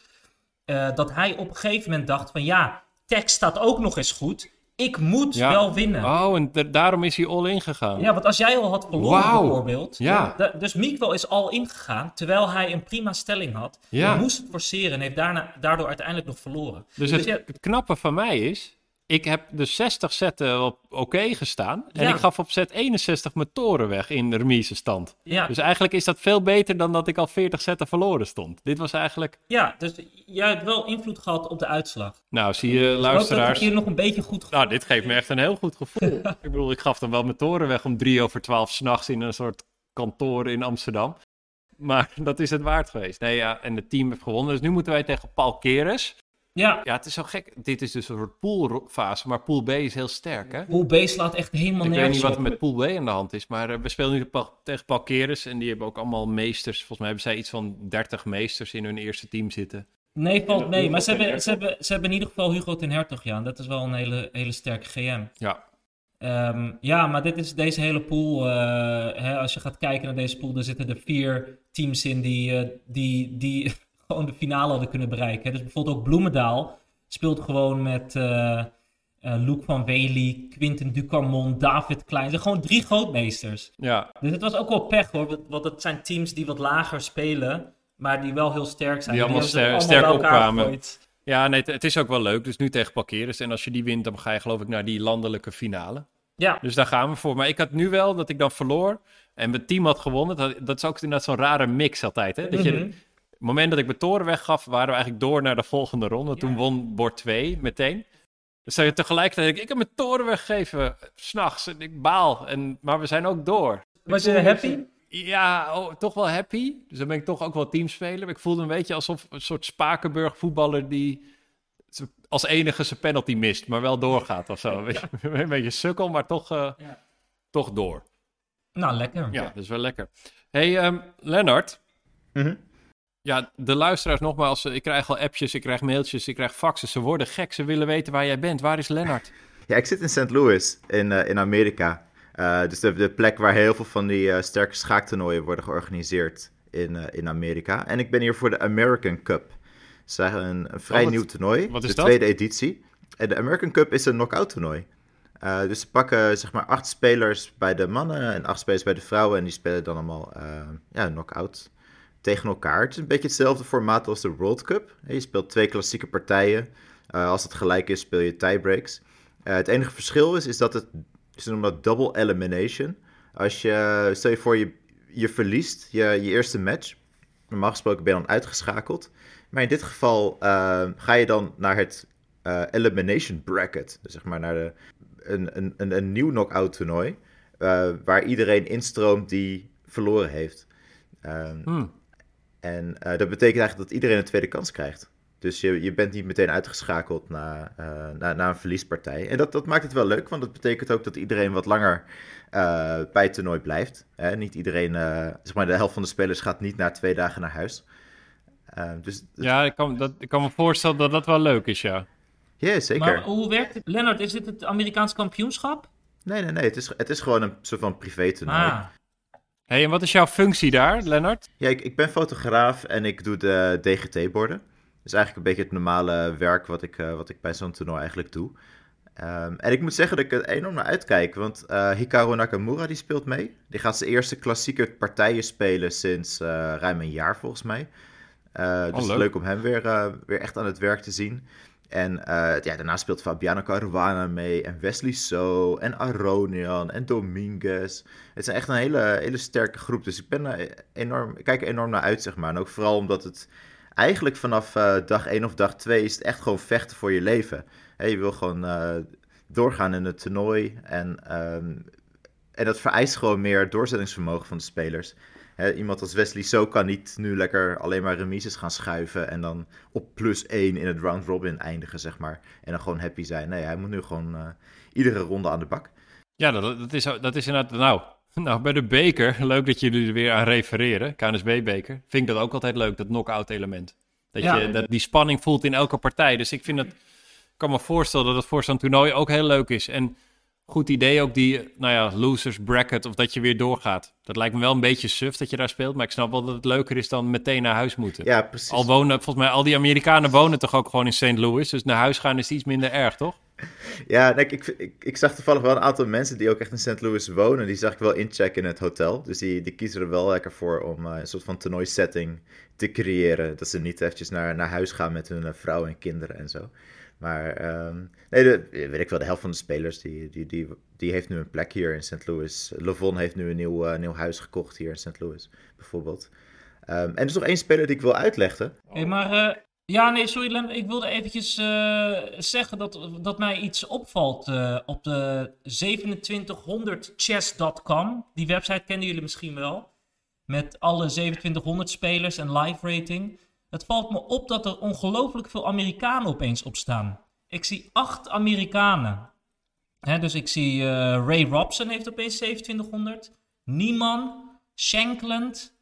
S3: dat hij op een gegeven moment dacht van ja, tekst staat ook nog eens goed ik moet ja. wel winnen.
S1: Oh, en daarom is hij all in gegaan.
S3: Ja, want als jij al had verloren wow. bijvoorbeeld. Ja. dus Miekwel is al ingegaan, terwijl hij een prima stelling had. Ja. Hij moest het forceren en heeft daarna, daardoor uiteindelijk nog verloren.
S1: Dus, dus het, het knappe van mij is, ik heb de 60 zetten op oké okay gestaan. En ja. ik gaf op set 61 mijn toren weg in de remise stand. Ja. Dus eigenlijk is dat veel beter dan dat ik al 40 zetten verloren stond. Dit was eigenlijk...
S3: Ja, dus jij hebt wel invloed gehad op de uitslag.
S1: Nou, zie je luisteraars... Ik
S3: hier nog een beetje goed gevoel.
S1: Nou, dit geeft me echt een heel goed gevoel. ik bedoel, ik gaf dan wel mijn toren weg om drie over twaalf s'nachts in een soort kantoor in Amsterdam. Maar dat is het waard geweest. Nee, ja, en het team heeft gewonnen. Dus nu moeten wij tegen Paul Keres.
S3: Ja.
S1: ja, het is zo gek. Dit is dus een soort poolfase, maar Pool B is heel sterk, hè?
S3: Pool B slaat echt helemaal nergens
S1: Ik weet niet wat er met Pool B aan de hand is, maar uh, we spelen nu tegen Palkeres en die hebben ook allemaal meesters. Volgens mij hebben zij iets van 30 meesters in hun eerste team zitten.
S3: Nee, valt mee. Maar ze hebben, ze, hebben, ze hebben in ieder geval Hugo ten Hertog, ja. Dat is wel een hele, hele sterke GM.
S1: Ja.
S3: Um, ja, maar dit is deze hele pool. Uh, hè, als je gaat kijken naar deze pool, er zitten er vier teams in die, uh, die, die gewoon de finale hadden kunnen bereiken. Dus bijvoorbeeld ook Bloemendaal speelt gewoon met uh, Luc van Wely, Quinten Ducarmon, David Klein. Ze gewoon drie grootmeesters.
S1: Ja.
S3: Dus het was ook wel pech hoor, want het zijn teams die wat lager spelen, maar die wel heel sterk zijn.
S1: Die, die allemaal, ster allemaal sterk opkwamen. Gegooid. Ja, nee, het is ook wel leuk. Dus nu tegen Parkeres. En als je die wint, dan ga je geloof ik naar die landelijke finale.
S3: Ja.
S1: Dus daar gaan we voor. Maar ik had nu wel dat ik dan verloor en mijn team had gewonnen. Dat, dat is ook inderdaad zo'n rare mix altijd. Hè? Dat je, mm -hmm het moment dat ik mijn toren weggaf, waren we eigenlijk door naar de volgende ronde. Ja. Toen won bord 2 meteen. Dus zei je tegelijkertijd, ik heb mijn toren weggegeven, s'nachts, en ik baal. En, maar we zijn ook door.
S3: Was je happy?
S1: Ja, oh, toch wel happy. Dus dan ben ik toch ook wel teamspeler. Ik voelde een beetje alsof een soort Spakenburg voetballer die als enige zijn penalty mist, maar wel doorgaat of zo. Ja. Een beetje sukkel, maar toch, uh, ja. toch door.
S3: Nou, lekker.
S1: Ja, dat is wel lekker. hey, um, Lennart.
S2: Mm -hmm.
S1: Ja, de luisteraars nogmaals, ik krijg al appjes, ik krijg mailtjes, ik krijg faxen. Ze worden gek, ze willen weten waar jij bent. Waar is Lennart?
S2: Ja, ik zit in St. Louis in, uh, in Amerika. Uh, dus de, de, plek waar heel veel van die uh, sterke schaaktoernooien worden georganiseerd in, in Amerika. En ik ben hier voor de American Cup. Het is een, een vrij
S1: oh, wat,
S2: nieuw toernooi.
S1: Wat is
S2: de
S1: dat?
S2: tweede editie. En de American Cup is een knockout toernooi. dus ze pakken zeg maar acht spelers bij de mannen en acht spelers bij de vrouwen. En die spelen dan allemaal ja, knockout tegen elkaar. Het is een beetje hetzelfde formaat als de World Cup. Je speelt twee klassieke partijen. Uh, als het gelijk is, speel je tiebreaks. Uh, het enige verschil is, is dat het, ze noemen dat double elimination. Als je, stel je voor, je, je verliest je, je eerste match. Normaal gesproken ben je dan uitgeschakeld. Maar in dit geval uh, ga je dan naar het Elimination Bracket. Dus zeg maar naar de, een, een, een, een nieuw knockout toernooi. Waar iedereen instroomt die verloren heeft. Um, hmm. En dat betekent eigenlijk dat iedereen een tweede kans krijgt. Dus je, je bent niet meteen uitgeschakeld na, uh, na, na, een verliespartij. En dat, dat maakt het wel leuk, want dat betekent ook dat iedereen wat langer uh, bij het toernooi blijft. Hè? Niet iedereen, uh, zeg maar de helft van de spelers gaat niet na twee dagen naar huis.
S1: dus, ja, ik kan, dat, ik kan me voorstellen dat dat wel leuk is, ja.
S2: Ja, zeker.
S3: Maar hoe werkt het? Lennart, is dit het Amerikaans kampioenschap?
S2: Nee, nee, nee. Het is, het is gewoon een soort van privé-toernooi. Ah.
S1: Hey, en wat is jouw functie daar, Lennart?
S2: Ja, ik, ik ben fotograaf en ik doe de DGT-borden is eigenlijk een beetje het normale werk wat ik, uh, wat ik bij zo'n toernooi eigenlijk doe. Um, en ik moet zeggen dat ik er enorm naar uitkijk, want uh, Hikaru Nakamura die speelt mee. Die gaat zijn eerste klassieke partijen spelen sinds uh, ruim een jaar volgens mij. Uh, dus leuk. leuk om hem weer, weer echt aan het werk te zien. En ja, daarna speelt Fabiano Caruana mee en Wesley So en Aronian en Dominguez. Het is echt een hele, hele sterke groep, dus ik, ben, enorm, kijk er enorm naar uit, zeg maar. En ook vooral omdat het eigenlijk vanaf uh, dag 1 of dag 2 is echt gewoon vechten voor je leven. je wil gewoon uh, doorgaan in het toernooi. En, um, en dat vereist gewoon meer doorzettingsvermogen van de spelers. Iemand als Wesley So kan niet nu lekker alleen maar remises gaan schuiven. En dan op plus 1 in het round robin eindigen, zeg maar. En dan gewoon happy zijn. Nee, hij moet nu gewoon uh, iedere ronde aan de bak.
S1: Ja, dat, dat, is, dat is inderdaad. Nou, nou, bij de beker, leuk dat jullie er weer aan refereren. KNSB-beker. Vind ik dat ook altijd leuk, dat knock-out element. Dat je dat die spanning voelt in elke partij. Dus ik vind het, kan me voorstellen dat het voor zo'n toernooi ook heel leuk is. En goed idee ook die, nou ja, losers bracket of dat je weer doorgaat. Dat lijkt me wel een beetje suf dat je daar speelt, maar ik snap wel dat het leuker is dan meteen naar huis moeten.
S2: Ja, precies.
S1: Al wonen, volgens mij, al die Amerikanen wonen toch ook gewoon in St. Louis, dus naar huis gaan is iets minder erg, toch?
S2: Ja, nee, ik, ik, ik, zag toevallig wel een aantal mensen die ook echt in St. Louis wonen. Die zag ik wel inchecken in het hotel. Dus die, die kiezen er wel lekker voor om uh, een soort van toernooi-setting te creëren. Dat ze niet eventjes naar, naar huis gaan met hun uh, vrouw en kinderen en zo. Maar um, nee, de, weet ik wel, de helft van de spelers die, die, die, die heeft nu een plek hier in St. Louis. Levon heeft nu een nieuw, uh, nieuw huis gekocht hier in St. Louis, bijvoorbeeld. Um, en er is nog één speler die ik wil uitleggen.
S3: Hey, maar ja, nee, sorry Lem. Ik wilde eventjes uh, zeggen dat, dat mij iets opvalt op de 2700chess.com. Die website kennen jullie misschien wel. Met alle 2700 spelers en live rating. Het valt me op dat er ongelooflijk veel Amerikanen opeens op staan. Ik zie acht Amerikanen. Dus ik zie uh, Ray Robson heeft opeens 2700. Nieman, Shankland,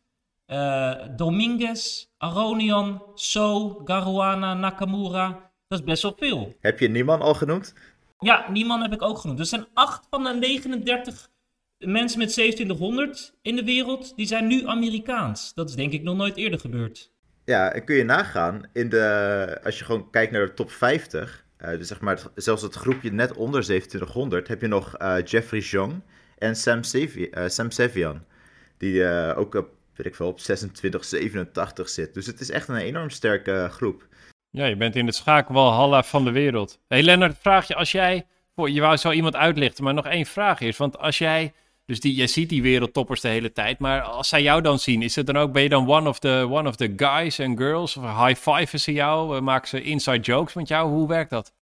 S3: uh, Dominguez, Aronian, So, Garuana, Nakamura. Dat is best wel veel.
S2: Heb je Nieman al genoemd?
S3: Ja, Nieman heb ik ook genoemd. Er zijn 8 van de 39 mensen met 2700 in de wereld, die zijn nu Amerikaans. Dat is denk ik nog nooit eerder gebeurd.
S2: Ja, kun je nagaan, in de, als je gewoon kijkt naar de top 50, uh, eh, dus zeg maar zelfs het groepje net onder 2700, heb je nog uh, Jeffrey Jong en Sam, Sevi Sam Sevian. Die ook op weet ik veel, op 26, 87 zit. Dus het is echt een enorm sterke groep.
S1: Ja, je bent in het schakelwalhalla van de wereld. hey Lennart, vraag je als jij... Je wou zo iemand uitlichten, maar nog één vraag is. Want als jij... Dus die, jij ziet die wereldtoppers de hele tijd. Maar als zij jou dan zien, is het dan ook, ben je dan one of the, one of the guys en girls? Of high five ze jou? Maken ze inside jokes met jou? Hoe werkt dat?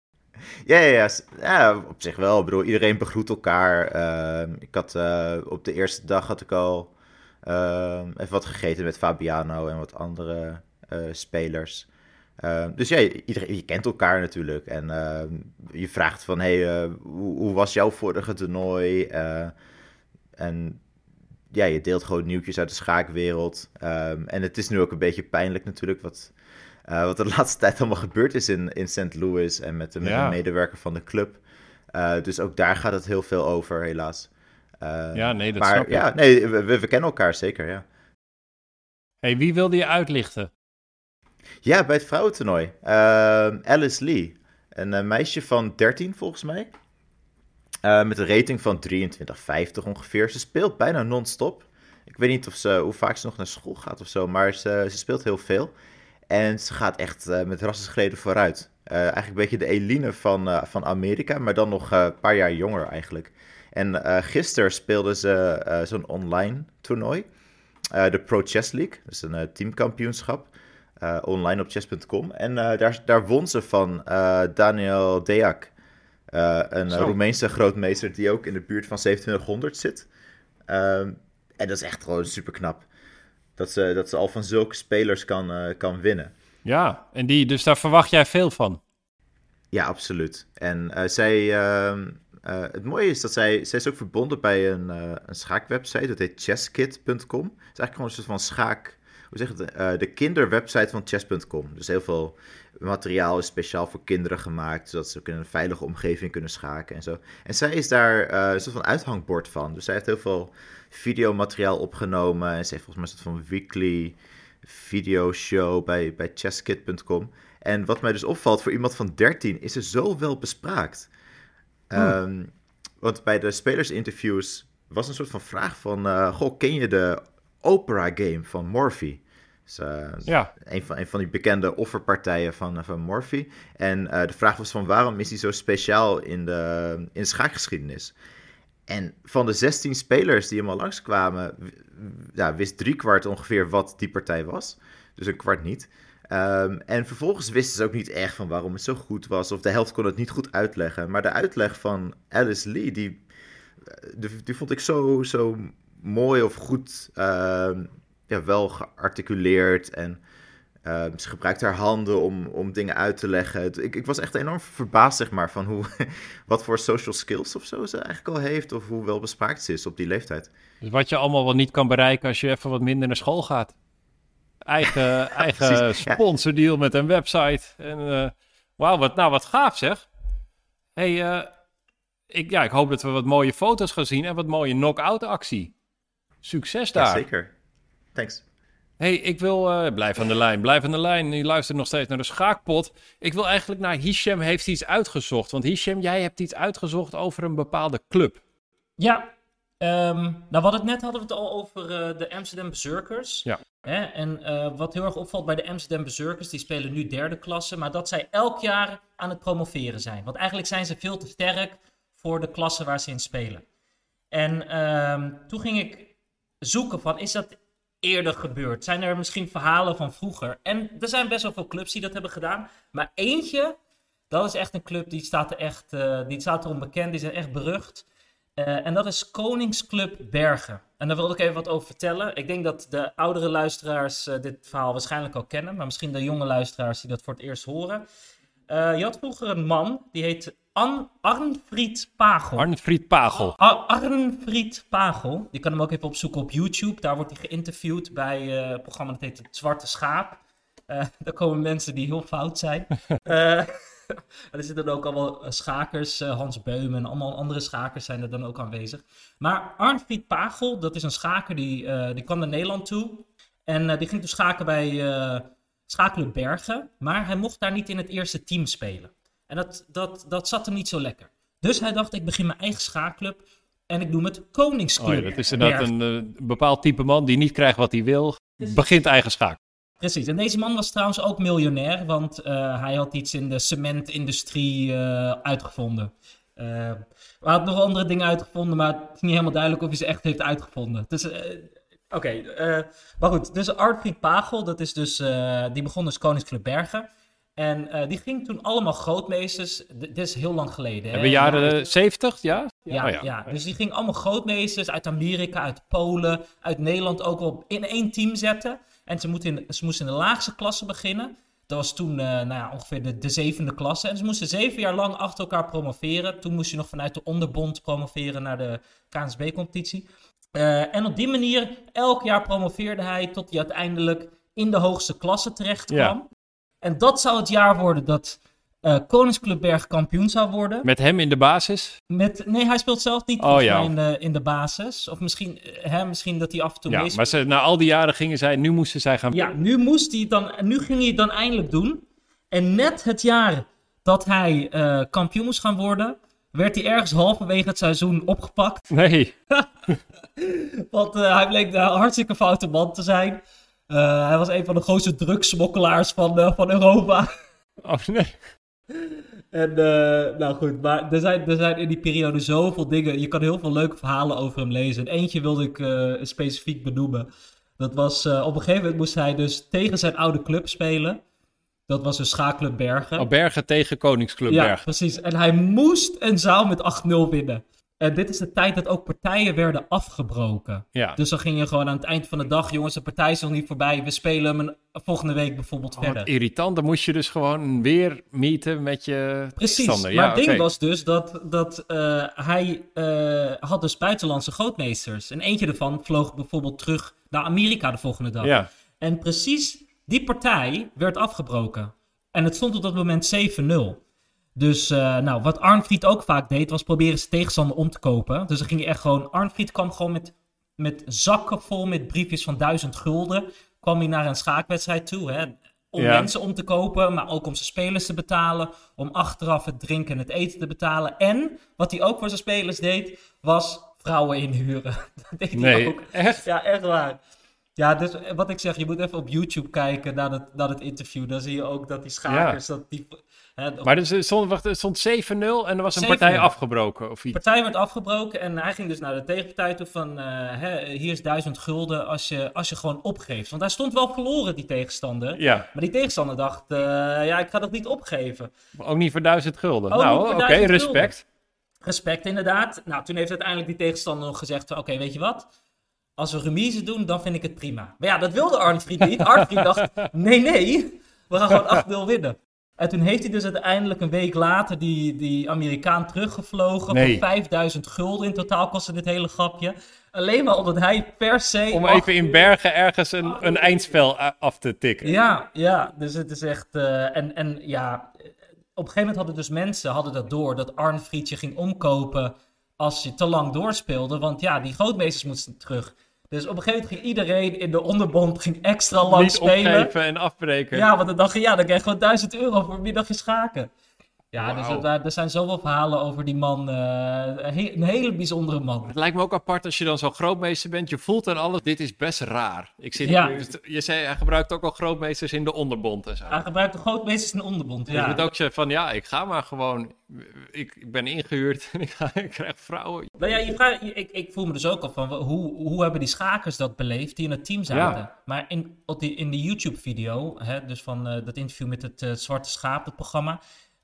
S2: Ja, ja, ja. op zich wel. Ik bedoel, iedereen begroet elkaar. Uh, ik had uh, op de eerste dag had ik al Uh, even wat gegeten met Fabiano en wat andere uh, spelers. Uh, dus ja, iedereen, je kent elkaar natuurlijk. En ehm, je vraagt van, hey, hoe, hoe, was jouw vorige toernooi? En ja, je deelt gewoon nieuwtjes uit de schaakwereld. Um, en het is nu ook een beetje pijnlijk natuurlijk wat, wat de laatste tijd allemaal gebeurd is in, in St. Louis en met, met ja. de medewerker van de club. dus ook daar gaat het heel veel over, helaas.
S1: Uh, ja, nee, dat maar, snap
S2: ja, nee, we, we, kennen elkaar zeker, ja.
S1: hey, wie wilde je uitlichten?
S2: Ja, bij het vrouwentoernooi. Uh, Alice Lee. Een meisje van 13 volgens mij. Uh, met een rating van 23,50 ongeveer. Ze speelt bijna non-stop. Ik weet niet of ze, hoe vaak ze nog naar school gaat of zo, maar ze, ze speelt heel veel. En ze gaat echt uh, met rassenschreden vooruit. Uh, eigenlijk een beetje de Eline van, van Amerika, maar dan nog een paar jaar jonger eigenlijk. En gisteren speelden ze zo'n online toernooi. de Pro Chess League. Is een teamkampioenschap. online op chess.com. En daar, daar won ze van Daniel Deak. Een Roemeense grootmeester die ook in de buurt van 2700 zit. Ehm, en dat is echt gewoon super knap. Dat ze, dat ze al van zulke spelers kan, kan winnen.
S1: Ja, en die, dus daar verwacht jij veel van?
S2: Ja, absoluut. En uh, zij, uh, het mooie is dat zij, zij is ook verbonden bij een, een schaakwebsite, dat heet chesskit.com. Het is eigenlijk gewoon een soort van schaak, hoe zeg je het, de kinderwebsite van chess.com. Dus heel veel materiaal is speciaal voor kinderen gemaakt, zodat ze ook in een veilige omgeving kunnen schaken en zo. En zij is daar een soort van uithangbord van. Dus zij heeft heel veel videomateriaal opgenomen en ze heeft volgens mij een soort van weekly videoshow bij, bij chesskit.com. En wat mij dus opvalt voor iemand van 13 is ze zo wel bespraakt. Hmm. Ehm, want bij de spelersinterviews was een soort van vraag van... Uh, goh, ken je de Opera Game van Morphy? Dus, uh, ja. een, van, een van die bekende offerpartijen van, van Morphy. En uh, de vraag was van waarom is hij zo speciaal in de, in de schaakgeschiedenis? En van de 16 spelers die helemaal langskwamen, ja, wist driekwart ongeveer wat die partij was. Dus een kwart niet. Um, en vervolgens wisten ze ook niet echt van waarom het zo goed was. Of de helft kon het niet goed uitleggen. Maar de uitleg van Alice Lee, die, die, die vond ik zo, zo mooi of goed, uh, ja, wel gearticuleerd. En uh, ze gebruikt haar handen om, om dingen uit te leggen. Ik, ik was echt enorm verbaasd, zeg maar, van hoe, wat voor social skills of zo ze eigenlijk al heeft. Of hoe wel bespraakt ze is op die leeftijd.
S1: Dus wat je allemaal wel niet kan bereiken als je even wat minder naar school gaat. Eigen, eigen sponsordeal met een website. En uh, wauw, wat, nou wat gaaf zeg. hey, uh, ik, ja, ik hoop dat we wat mooie foto's gaan zien en wat mooie knock-out actie. Succes daar. Ja,
S2: zeker. Thanks
S1: hey, ik wil... Uh, blijf aan de lijn, blijf aan de lijn. Je luistert nog steeds naar de schaakpot. Ik wil eigenlijk naar Hisham heeft iets uitgezocht. Want Hisham, jij hebt iets uitgezocht over een bepaalde club.
S3: Ja, um, nou wat het net hadden we het al over uh, de Amsterdam Berserkers.
S1: Ja.
S3: Hè? En uh, wat heel erg opvalt bij de Amsterdam Berserkers, die spelen nu derde klasse, maar dat zij elk jaar aan het promoveren zijn. Want eigenlijk zijn ze veel te sterk voor de klasse waar ze in spelen. En um, toen ging ik zoeken van, is dat eerder gebeurd? Zijn er misschien verhalen van vroeger? En er zijn best wel veel clubs die dat hebben gedaan. Maar eentje, dat is echt een club die staat er echt, uh, die staat erom bekend, die zijn echt berucht. Uh, en dat is Koningsclub Bergen. En daar wilde ik even wat over vertellen. Ik denk dat de oudere luisteraars uh, dit verhaal waarschijnlijk al kennen, maar misschien de jonge luisteraars die dat voor het eerst horen. je had vroeger een man, die heet An Arnfried Pagel.
S1: Arnfried Pagel.
S3: Arnfried Pagel. Je kan hem ook even opzoeken op YouTube. Daar wordt hij geïnterviewd bij uh, het programma dat heet Het Zwarte Schaap. Uh, daar komen mensen die heel fout zijn. uh, er zitten dan ook allemaal schakers, Hans Beum en allemaal andere schakers zijn er dan ook aanwezig. Maar Arnfried Pagel, dat is een schaker die, die kwam naar Nederland toe. En die ging toen schaken bij Schakelen Bergen. Maar hij mocht daar niet in het eerste team spelen. En dat, dat, dat zat hem niet zo lekker. Dus hij dacht, ik begin mijn eigen schaakclub en ik noem het Koningsclub.
S1: Oh ja, dat is inderdaad een uh, bepaald type man die niet krijgt wat hij wil, begint eigen schaak.
S3: Precies, en deze man was trouwens ook miljonair, want uh, hij had iets in de cementindustrie uh, uitgevonden. hij had nog andere dingen uitgevonden, maar het is niet helemaal duidelijk of hij ze echt heeft uitgevonden. Dus, Oké, okay, maar goed, dus Artfried Pagel, dat is dus, die begon dus Koningsclub Bergen. En uh, die ging toen allemaal grootmeesters. Dit is heel lang geleden.
S1: Hebben jaren 70,
S3: ja? Ja, oh, ja? ja, dus die ging allemaal grootmeesters uit Amerika, uit Polen, uit Nederland ook op in één team zetten. En ze, moeten in, ze moesten in de laagste klasse beginnen. Dat was toen uh, nou ja, ongeveer de, de, zevende klasse. En ze moesten zeven jaar lang achter elkaar promoveren. Toen moest je nog vanuit de onderbond promoveren naar de KNSB-competitie. Uh, eh, en op die manier, elk jaar promoveerde hij tot hij uiteindelijk in de hoogste klasse terecht kwam. Ja. En dat zou het jaar worden dat uh, Koningsclub Berg kampioen zou worden.
S1: Met hem in de basis?
S3: Met, nee, hij speelt zelf niet oh, ja. in, de, in de basis. Of misschien, eh, hè, misschien dat hij af en toe
S1: ja, Maar ze, na al die jaren gingen zij, nu moesten zij gaan...
S3: Ja, nu, moest hij dan, nu ging hij het dan eindelijk doen. En net het jaar dat hij uh, kampioen moest gaan worden, werd hij ergens halverwege het seizoen opgepakt.
S1: Nee.
S3: Want uh, hij bleek de hartstikke foute man te zijn. Uh, hij was een van de grootste drugssmokkelaars van, uh, van Europa.
S1: Oh nee.
S3: En, uh, nou goed, maar er zijn, er zijn in die periode zoveel dingen. Je kan heel veel leuke verhalen over hem lezen. En eentje wilde ik specifiek benoemen. Dat was, eh, op een gegeven moment moest hij dus tegen zijn oude club spelen. Dat was een schaakclub Bergen.
S1: Oh, Bergen tegen Koningsclub
S3: ja,
S1: Bergen.
S3: precies. En hij moest een zaal met 8-0 winnen. En dit is de tijd dat ook partijen werden afgebroken.
S1: Ja.
S3: Dus dan ging je gewoon aan het eind van de dag, jongens, de partij is nog niet voorbij. We spelen hem een- volgende week bijvoorbeeld
S1: Oh, wat
S3: verder.
S1: irritant. Dan moest je dus gewoon weer meeten met je
S3: Precies,
S1: tegenstander.
S3: maar
S1: Ja,
S3: het ding was dus dat, dat eh, hij eh, had dus buitenlandse grootmeesters. En eentje ervan vloog bijvoorbeeld terug naar Amerika de volgende dag.
S1: Ja.
S3: En precies die partij werd afgebroken. En het stond op dat moment 7-0. Dus eh, nou, wat Arnfried ook vaak deed, was proberen zijn tegenstander om te kopen. Dus dan ging je echt gewoon... Arnfried kwam gewoon met, met zakken vol met briefjes van 1000 gulden. Kwam hij naar een schaakwedstrijd toe, hè. Om
S1: Ja.
S3: mensen om te kopen, maar ook om zijn spelers te betalen. Om achteraf het drinken en het eten te betalen. En wat hij ook voor zijn spelers deed, was vrouwen inhuren. Dat deed hij
S1: Nee,
S3: ook.
S1: echt?
S3: Ja, echt waar. Ja, dus eh, wat ik zeg, je moet even op YouTube kijken naar het, naar het interview. Dan zie je ook dat die schakers, dat die... Hè, de
S1: Maar dus, er stond, wacht, er stond 7-0 en er was een
S3: 7-0.
S1: partij afgebroken of iets.
S3: partij werd afgebroken en hij ging dus naar de tegenpartij toe van... eh, hè, hier is duizend gulden als je, als je gewoon opgeeft. Want hij stond wel verloren, die tegenstander.
S1: Ja,
S3: Maar die tegenstander dacht, eh, ja, ik ga dat niet opgeven.
S1: ook niet voor 1000 gulden.
S3: Ook
S1: nou, oké,
S3: 1000
S1: respect.
S3: Respect inderdaad. Nou, toen heeft uiteindelijk die tegenstander nog gezegd van... Oké, weet je wat? Als we remise doen, dan vind ik het prima. Maar ja, dat wilde Arnfried niet. Arnfried dacht, nee, nee. We gaan gewoon 8-0 winnen. En toen heeft hij dus uiteindelijk een week later die, die Amerikaan teruggevlogen.
S1: Nee.
S3: Voor 5000 gulden in totaal kostte dit hele grapje. Alleen maar omdat hij per se...
S1: Om even in Bergen ergens een, een eindspel af te tikken.
S3: Ja, ja, dus het is echt. eh, en, en ja, op een gegeven moment hadden dus mensen hadden dat door dat Arnfried je ging omkopen als je te lang doorspeelde. Want ja, die grootmeesters moesten terug. Dus op een gegeven moment ging iedereen in de onderbond ging extra lang
S1: Niet
S3: spelen.
S1: opgeven en afbreken.
S3: Ja, want dan dacht je, ja, dan krijg je gewoon 1000 euro voor een middagje schaken. Ja, dus er, daar- er zijn zoveel verhalen over die man. eh, een, he- een hele bijzondere man.
S1: Het lijkt me ook apart als je dan zo'n grootmeester bent. Je voelt aan alles, dit is best raar. Ik zit,
S3: Ja.
S1: Je zei, hij gebruikt ook al grootmeesters in de onderbond en zo.
S3: Hij gebruikt de grootmeesters in de onderbond.
S1: Je
S3: Ja.
S1: moet ook zeggen van, ja, ik ga maar gewoon... Ik, ik ben ingehuurd en ik, ga, ik krijg vrouwen.
S3: Nou ja, je vraagt, je- ik, ik voel me dus ook al van hoe, hoe hebben die schakers dat beleefd die in het team zaten.
S1: Ja.
S3: Maar in, op die, in de YouTube-video, hè, dus van eh, dat interview met het eh, Zwarte Schaap, het programma,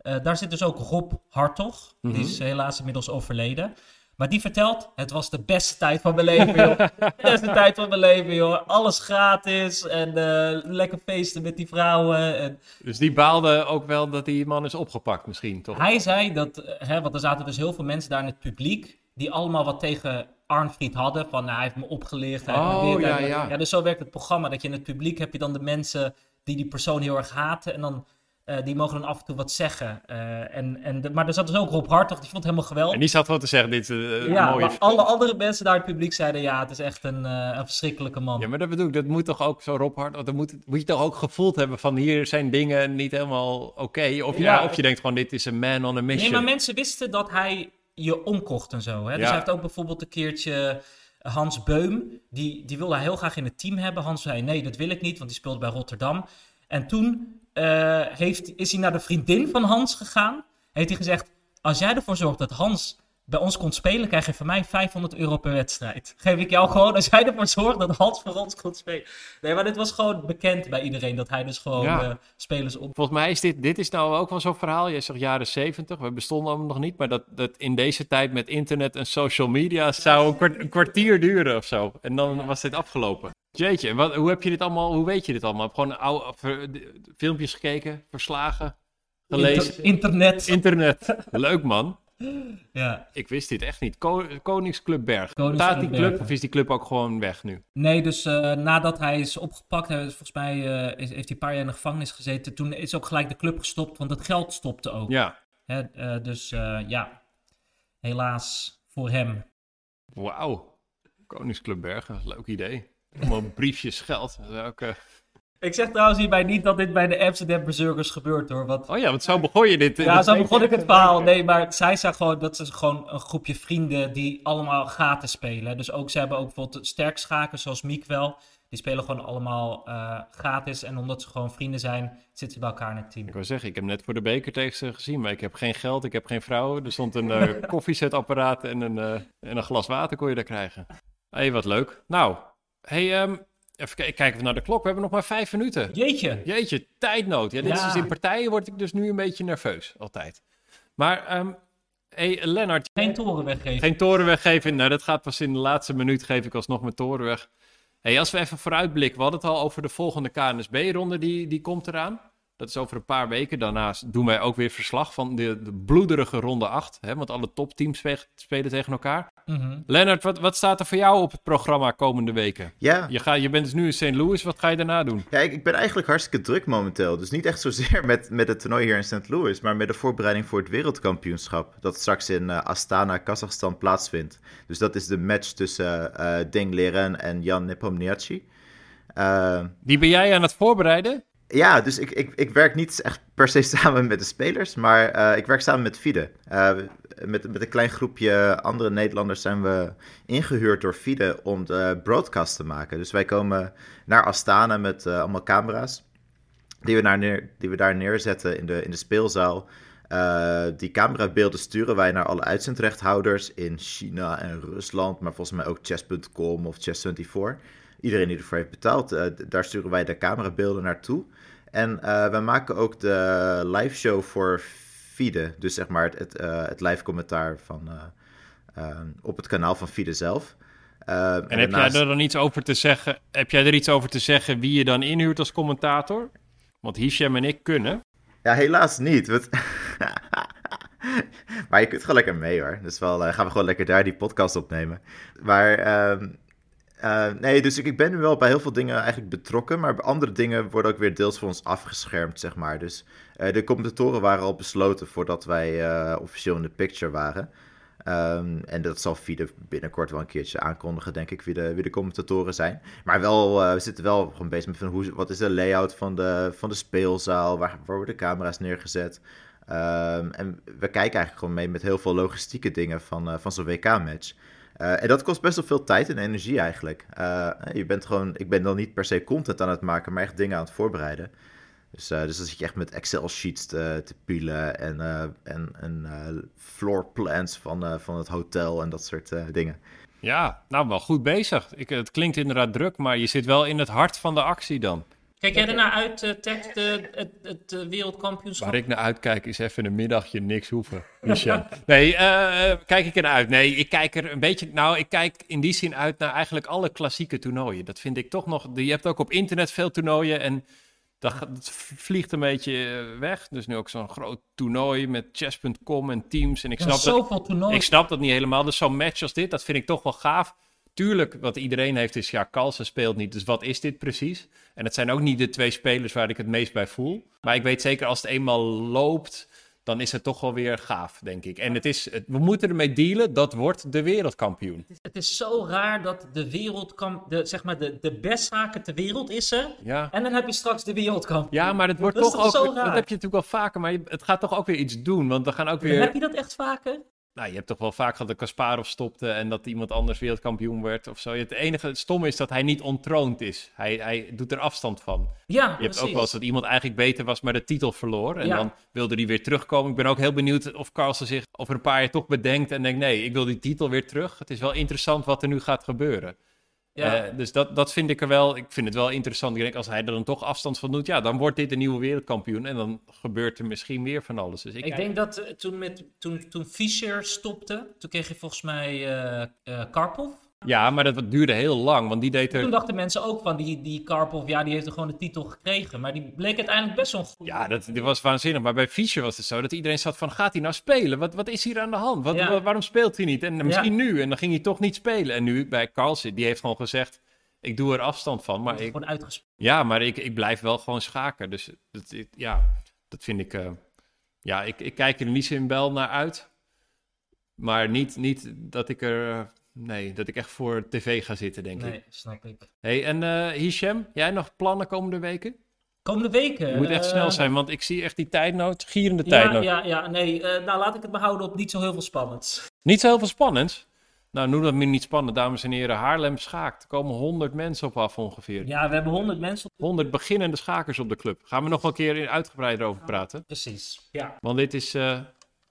S3: eh, daar zit dus ook Rob Hartog.
S1: Mhm.
S3: Die is helaas inmiddels overleden. Maar die vertelt, het was de beste tijd van mijn leven, joh. De beste tijd van mijn leven, joh. Alles gratis en eh, lekker feesten met die vrouwen. En
S1: Dus die baalde ook wel dat die man is opgepakt misschien, toch?
S3: hij zei dat, eh, hè, want er zaten dus heel veel mensen daar in het publiek, die allemaal wat tegen Arnfried hadden, van nou, hij heeft me opgelicht. Hij heeft me
S1: Oh,
S3: dit,
S1: ja, ja.
S3: ja. Dus zo werkt het programma, dat je in het publiek heb je dan de mensen die die persoon heel erg haten en dan, eh, die mogen dan af en toe wat zeggen. Eh, en, en de, maar er zat dus ook Rob Hartog, die vond het helemaal geweldig.
S1: En die zat gewoon te zeggen, dit is een
S3: ja,
S1: mooie...
S3: maar alle andere mensen daar in het publiek zeiden, ja, het is echt een, eh, een verschrikkelijke man.
S1: Ja, maar dat bedoel ik, dat moet toch ook zo Rob Hart, dat moet, moet je toch ook gevoeld hebben van hier zijn dingen niet helemaal oké. Of, je,
S3: Ja.
S1: of je denkt gewoon, dit is een man on a mission.
S3: Nee, maar mensen wisten dat hij je omkocht en zo. Hè? Dus
S1: Ja.
S3: hij heeft ook bijvoorbeeld een keertje Hans Beum. Die, die wilde hij heel graag in het team hebben. Hans zei, nee, dat wil ik niet, want die speelde bij Rotterdam. En toen eh, heeft, is hij naar de vriendin van Hans gegaan. Heeft hij gezegd, als jij ervoor zorgt dat Hans bij ons komt spelen, krijg je van mij 500 euro per wedstrijd. Geef ik jou gewoon, als jij ervoor zorgt dat Hans voor ons komt spelen. Nee, maar dit was gewoon bekend bij iedereen, dat hij dus gewoon
S1: Ja.
S3: eh, spelers op...
S1: Volgens mij is dit, dit is nou ook wel zo'n verhaal. Jij zegt jaren 70, we bestonden allemaal nog niet. Maar dat, dat in deze tijd met internet en social media zou een, kwart- een kwartier duren of zo. En dan was dit afgelopen. Jeetje, en wat, hoe heb je dit allemaal, hoe weet je dit allemaal? Heb gewoon oude ver- filmpjes gekeken, verslagen, gelezen?
S3: Inter- internet.
S1: Internet. Leuk man.
S3: ja.
S1: Ik wist dit echt niet. Ko- Koningsclub Berg.
S3: Koningsclub
S1: Staat die club of is die club ook gewoon weg nu?
S3: Nee, dus eh, nadat hij is opgepakt, hij volgens mij eh, heeft hij een paar jaar in de gevangenis gezeten. Toen is ook gelijk de club gestopt, want het geld stopte ook.
S1: Ja.
S3: Hè, eh, dus ja, helaas voor hem.
S1: Wauw. Koningsclub Bergen, leuk idee. Allemaal briefjes geld. Ook, eh,
S3: Ik zeg trouwens hierbij niet dat dit bij de Amsterdam Berserkers gebeurt hoor. Want
S1: Oh ja, want zo begon je dit.
S3: ja,
S1: dat
S3: zo begon ik het verhaal. Nee, maar zij zijn gewoon, dat is gewoon een groepje vrienden die allemaal gaten spelen. Dus ook, ze hebben ook bijvoorbeeld sterkschakers zoals Miek wel. Die spelen gewoon allemaal eh, gratis. En omdat ze gewoon vrienden zijn, zitten ze bij elkaar in het team.
S1: Ik wou zeggen, ik heb net voor de beker tegen ze gezien, maar ik heb geen geld, ik heb geen vrouw. Er stond een eh, koffiezetapparaat en een, eh, en een glas water kon je daar krijgen. Hé, hey, wat leuk. Nou, hey, ehm, even kijken even naar de klok. We hebben nog maar vijf minuten.
S3: Jeetje.
S1: Jeetje, tijdnood. Ja, dit
S3: Ja.
S1: is in partijen word ik dus nu een beetje nerveus, altijd. Maar, ehm hey, Lennart,
S3: Geen toren weggeven.
S1: geen toren weggeven. Nou, dat gaat pas in de laatste minuut, geef ik alsnog mijn toren weg. Hey, als we even vooruitblikken, we hadden het al over de volgende KNSB-ronde, die, die komt eraan. Dat is over een paar weken. Daarnaast doen wij ook weer verslag van de, de bloederige ronde 8. Hè, want alle topteams spe- spelen tegen elkaar.
S3: Mhm.
S1: Lennart, wat, wat staat er voor jou op het programma komende weken?
S2: Ja,
S1: Je, ga, je bent dus nu in St. Louis, wat ga je daarna doen?
S2: ja ik, ik ben eigenlijk hartstikke druk momenteel. Dus niet echt zozeer met, met het toernooi hier in St. Louis, maar met de voorbereiding voor het wereldkampioenschap. Dat straks in eh, Astana, Kazachstan plaatsvindt. Dus dat is de match tussen eh Deng Leren en Jan Nepomniachtchi. Eh,
S1: Die ben jij aan het voorbereiden?
S2: Ja, dus ik, ik, ik werk niet echt per se samen met de spelers, maar eh, ik werk samen met FIDE. Eh, met, met een klein groepje andere Nederlanders zijn we ingehuurd door FIDE om de broadcast te maken. Dus wij komen naar Astana met eh, allemaal camera's die we, daar neer, die we daar neerzetten in de, in de speelzaal. Eh, die camerabeelden sturen wij naar alle uitzendrechthouders in China en Rusland, maar volgens mij ook chess.com of chess24. Iedereen die ervoor heeft betaald, eh, daar sturen wij de camerabeelden naartoe. En eh we maken ook de live show voor FIDE, dus zeg maar het, het, het live commentaar van, op het kanaal van FIDE zelf. Eh,
S1: En heb jij er dan iets over te zeggen? Heb jij er iets over te zeggen wie je dan inhuurt als commentator? Want Hisham en ik kunnen.
S2: Ja, helaas niet. maar je kunt gewoon lekker mee hoor. Dus wel, eh, gaan we gewoon lekker daar die podcast opnemen. Maar ehm, eh, nee, dus ik, ben nu wel bij heel veel dingen eigenlijk betrokken. Maar bij andere dingen worden ook weer deels voor ons afgeschermd, zeg maar. Dus eh, de commentatoren waren al besloten voordat wij officieel in de picture waren. Ehm, en dat zal Fide binnenkort wel een keertje aankondigen, denk ik, wie de, wie de commentatoren zijn. Maar wel, eh, we zitten wel gewoon bezig met van hoe, wat is de layout van de, van de speelzaal, waar, waar worden de camera's neergezet. Ehm, en we kijken eigenlijk gewoon mee met heel veel logistieke dingen van, eh, van zo'n WK-match. Eh, en dat kost best wel veel tijd en energie eigenlijk. Je bent gewoon, ik ben dan niet per se content aan het maken, maar echt dingen aan het voorbereiden. Dus, eh, dus dan zit je echt met Excel-sheets te, te pielen en, eh, en, en eh, floor plans van, eh, van het hotel en dat soort eh, dingen.
S1: Ja, nou wel goed bezig. Ik, het klinkt inderdaad druk, maar je zit wel in het hart van de actie dan.
S3: Kijk jij ernaar uit, eh Ted, de- het, het, wereldkampioenschap?
S1: Waar ik naar uitkijk is even een middagje niks hoeven. Michel. Nee, kijk ik er naar uit? Nee, ik kijk er een beetje... Nou, ik kijk in die zin uit naar eigenlijk alle klassieke toernooien. Dat vind ik toch nog... Je hebt ook op internet veel toernooien en dat, vliegt een beetje eh, weg. Dus nu ook zo'n groot toernooi met chess.com en teams. En ik snap, dat, ik snap dat niet helemaal. Dus zo'n match als dit, dat vind ik toch wel gaaf. Tuurlijk, wat iedereen heeft is, ja, Carlsen speelt niet. Dus wat is dit precies? En het zijn ook niet de twee spelers waar ik het meest bij voel. Maar ik weet zeker, als het eenmaal loopt, dan is het toch wel weer gaaf, denk ik. En het is, het- we moeten ermee dealen, dat wordt de wereldkampioen.
S3: Het is- Het is zo raar dat de wereldkamp, de, zeg maar de, de best zaken ter wereld is er.
S1: Ja.
S3: En dan heb je straks de wereldkampioen.
S1: Ja, maar het wordt
S3: Dat is
S1: toch
S3: toch
S1: ook.
S3: zo raar?
S1: Dat heb je natuurlijk wel vaker, maar je- het gaat toch ook weer iets doen. Want we gaan ook weer.
S3: Heb je dat echt vaker?
S1: Nou, je hebt toch wel vaak gehad dat Kasparov stopte en dat iemand anders wereldkampioen werd of zo. Het enige het stomme is dat hij niet ontroond is. Hij, hij doet er afstand van.
S3: Ja,
S1: Je hebt ook wel eens dat iemand eigenlijk beter was, maar de titel verloor. En
S3: Ja.
S1: dan wilde hij weer terugkomen. Ik ben ook heel benieuwd of Carlsen zich over een paar jaar toch bedenkt en denkt: nee, ik wil die titel weer terug. Het is wel interessant wat er nu gaat gebeuren.
S3: Ja.
S1: Eh, dus dat, dat vind ik er wel. Ik vind het wel interessant. Ik denk, als hij er dan toch afstand van doet, ja, dan wordt dit een nieuwe wereldkampioen. En dan gebeurt er misschien weer van alles. Dus ik,
S3: ik denk dat eh, toen, met, toen, toen Fischer stopte, toen kreeg je volgens mij eh, Karpov.
S1: Ja, maar dat duurde heel lang, want die deed
S3: Toen
S1: er.
S3: dachten mensen ook van die, die Karpov, ja, die heeft er gewoon de titel gekregen. Maar die bleek uiteindelijk best wel een goede.
S1: Ja, dat, dit was waanzinnig. Maar bij Fischer was het zo dat iedereen zat van, gaat hij nou spelen? Wat, wat is hier aan de hand? Wat,
S3: Ja.
S1: waarom speelt hij niet? En misschien
S3: Ja.
S1: nu. En dan ging hij toch niet spelen. En nu bij Carlsen, die heeft gewoon gezegd, ik doe er afstand van. Maar ik,
S3: Gewoon uitgespeeld.
S1: ja, maar ik, ik blijf wel gewoon schaken. Dus dat, ik- ja, dat vind ik... eh, ja, ik, ik kijk er niet bel naar uit. Maar niet, niet dat ik er... eh, nee, dat ik echt voor tv ga zitten, denk ik.
S3: Nee, snap ik.
S1: Hey, en eh Hisham, jij nog plannen komende weken?
S3: Komende weken.
S1: Je moet echt
S3: eh,
S1: snel zijn, want ik zie echt die tijdnood, gierende
S3: Ja,
S1: tijdnood.
S3: ja, ja, nee. eh, nou, laat ik het behouden op niet zo heel veel spannends.
S1: Niet zo heel veel spannends. Nou, noem dat me niet spannend, dames en heren. Haarlem schaakt. Er komen 100 mensen op af ongeveer.
S3: Ja, we hebben 100 mensen.
S1: 100 beginnende schakers op de club. Gaan we nog wel een keer uitgebreider over praten.
S3: Precies. Ja.
S1: Want dit is, eh,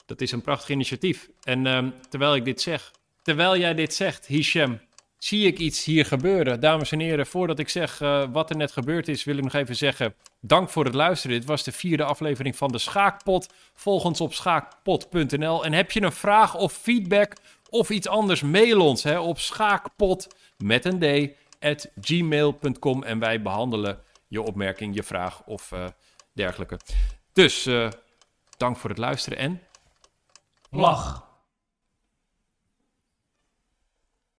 S1: dat is een prachtig initiatief. En ehm, terwijl ik dit zeg, terwijl jij dit zegt, Hisham, zie ik iets hier gebeuren. Dames en heren, voordat ik zeg uh, wat er net gebeurd is, wil ik nog even zeggen: dank voor het luisteren. Dit was de vierde aflevering van de Schaakpot. Volg ons op schaakpot.nl. En heb je een vraag of feedback of iets anders, mail ons hè, op schaakpot met een d at gmail.com en wij behandelen je opmerking, je vraag of uh, dergelijke. Dus uh, dank voor het luisteren en
S3: lach.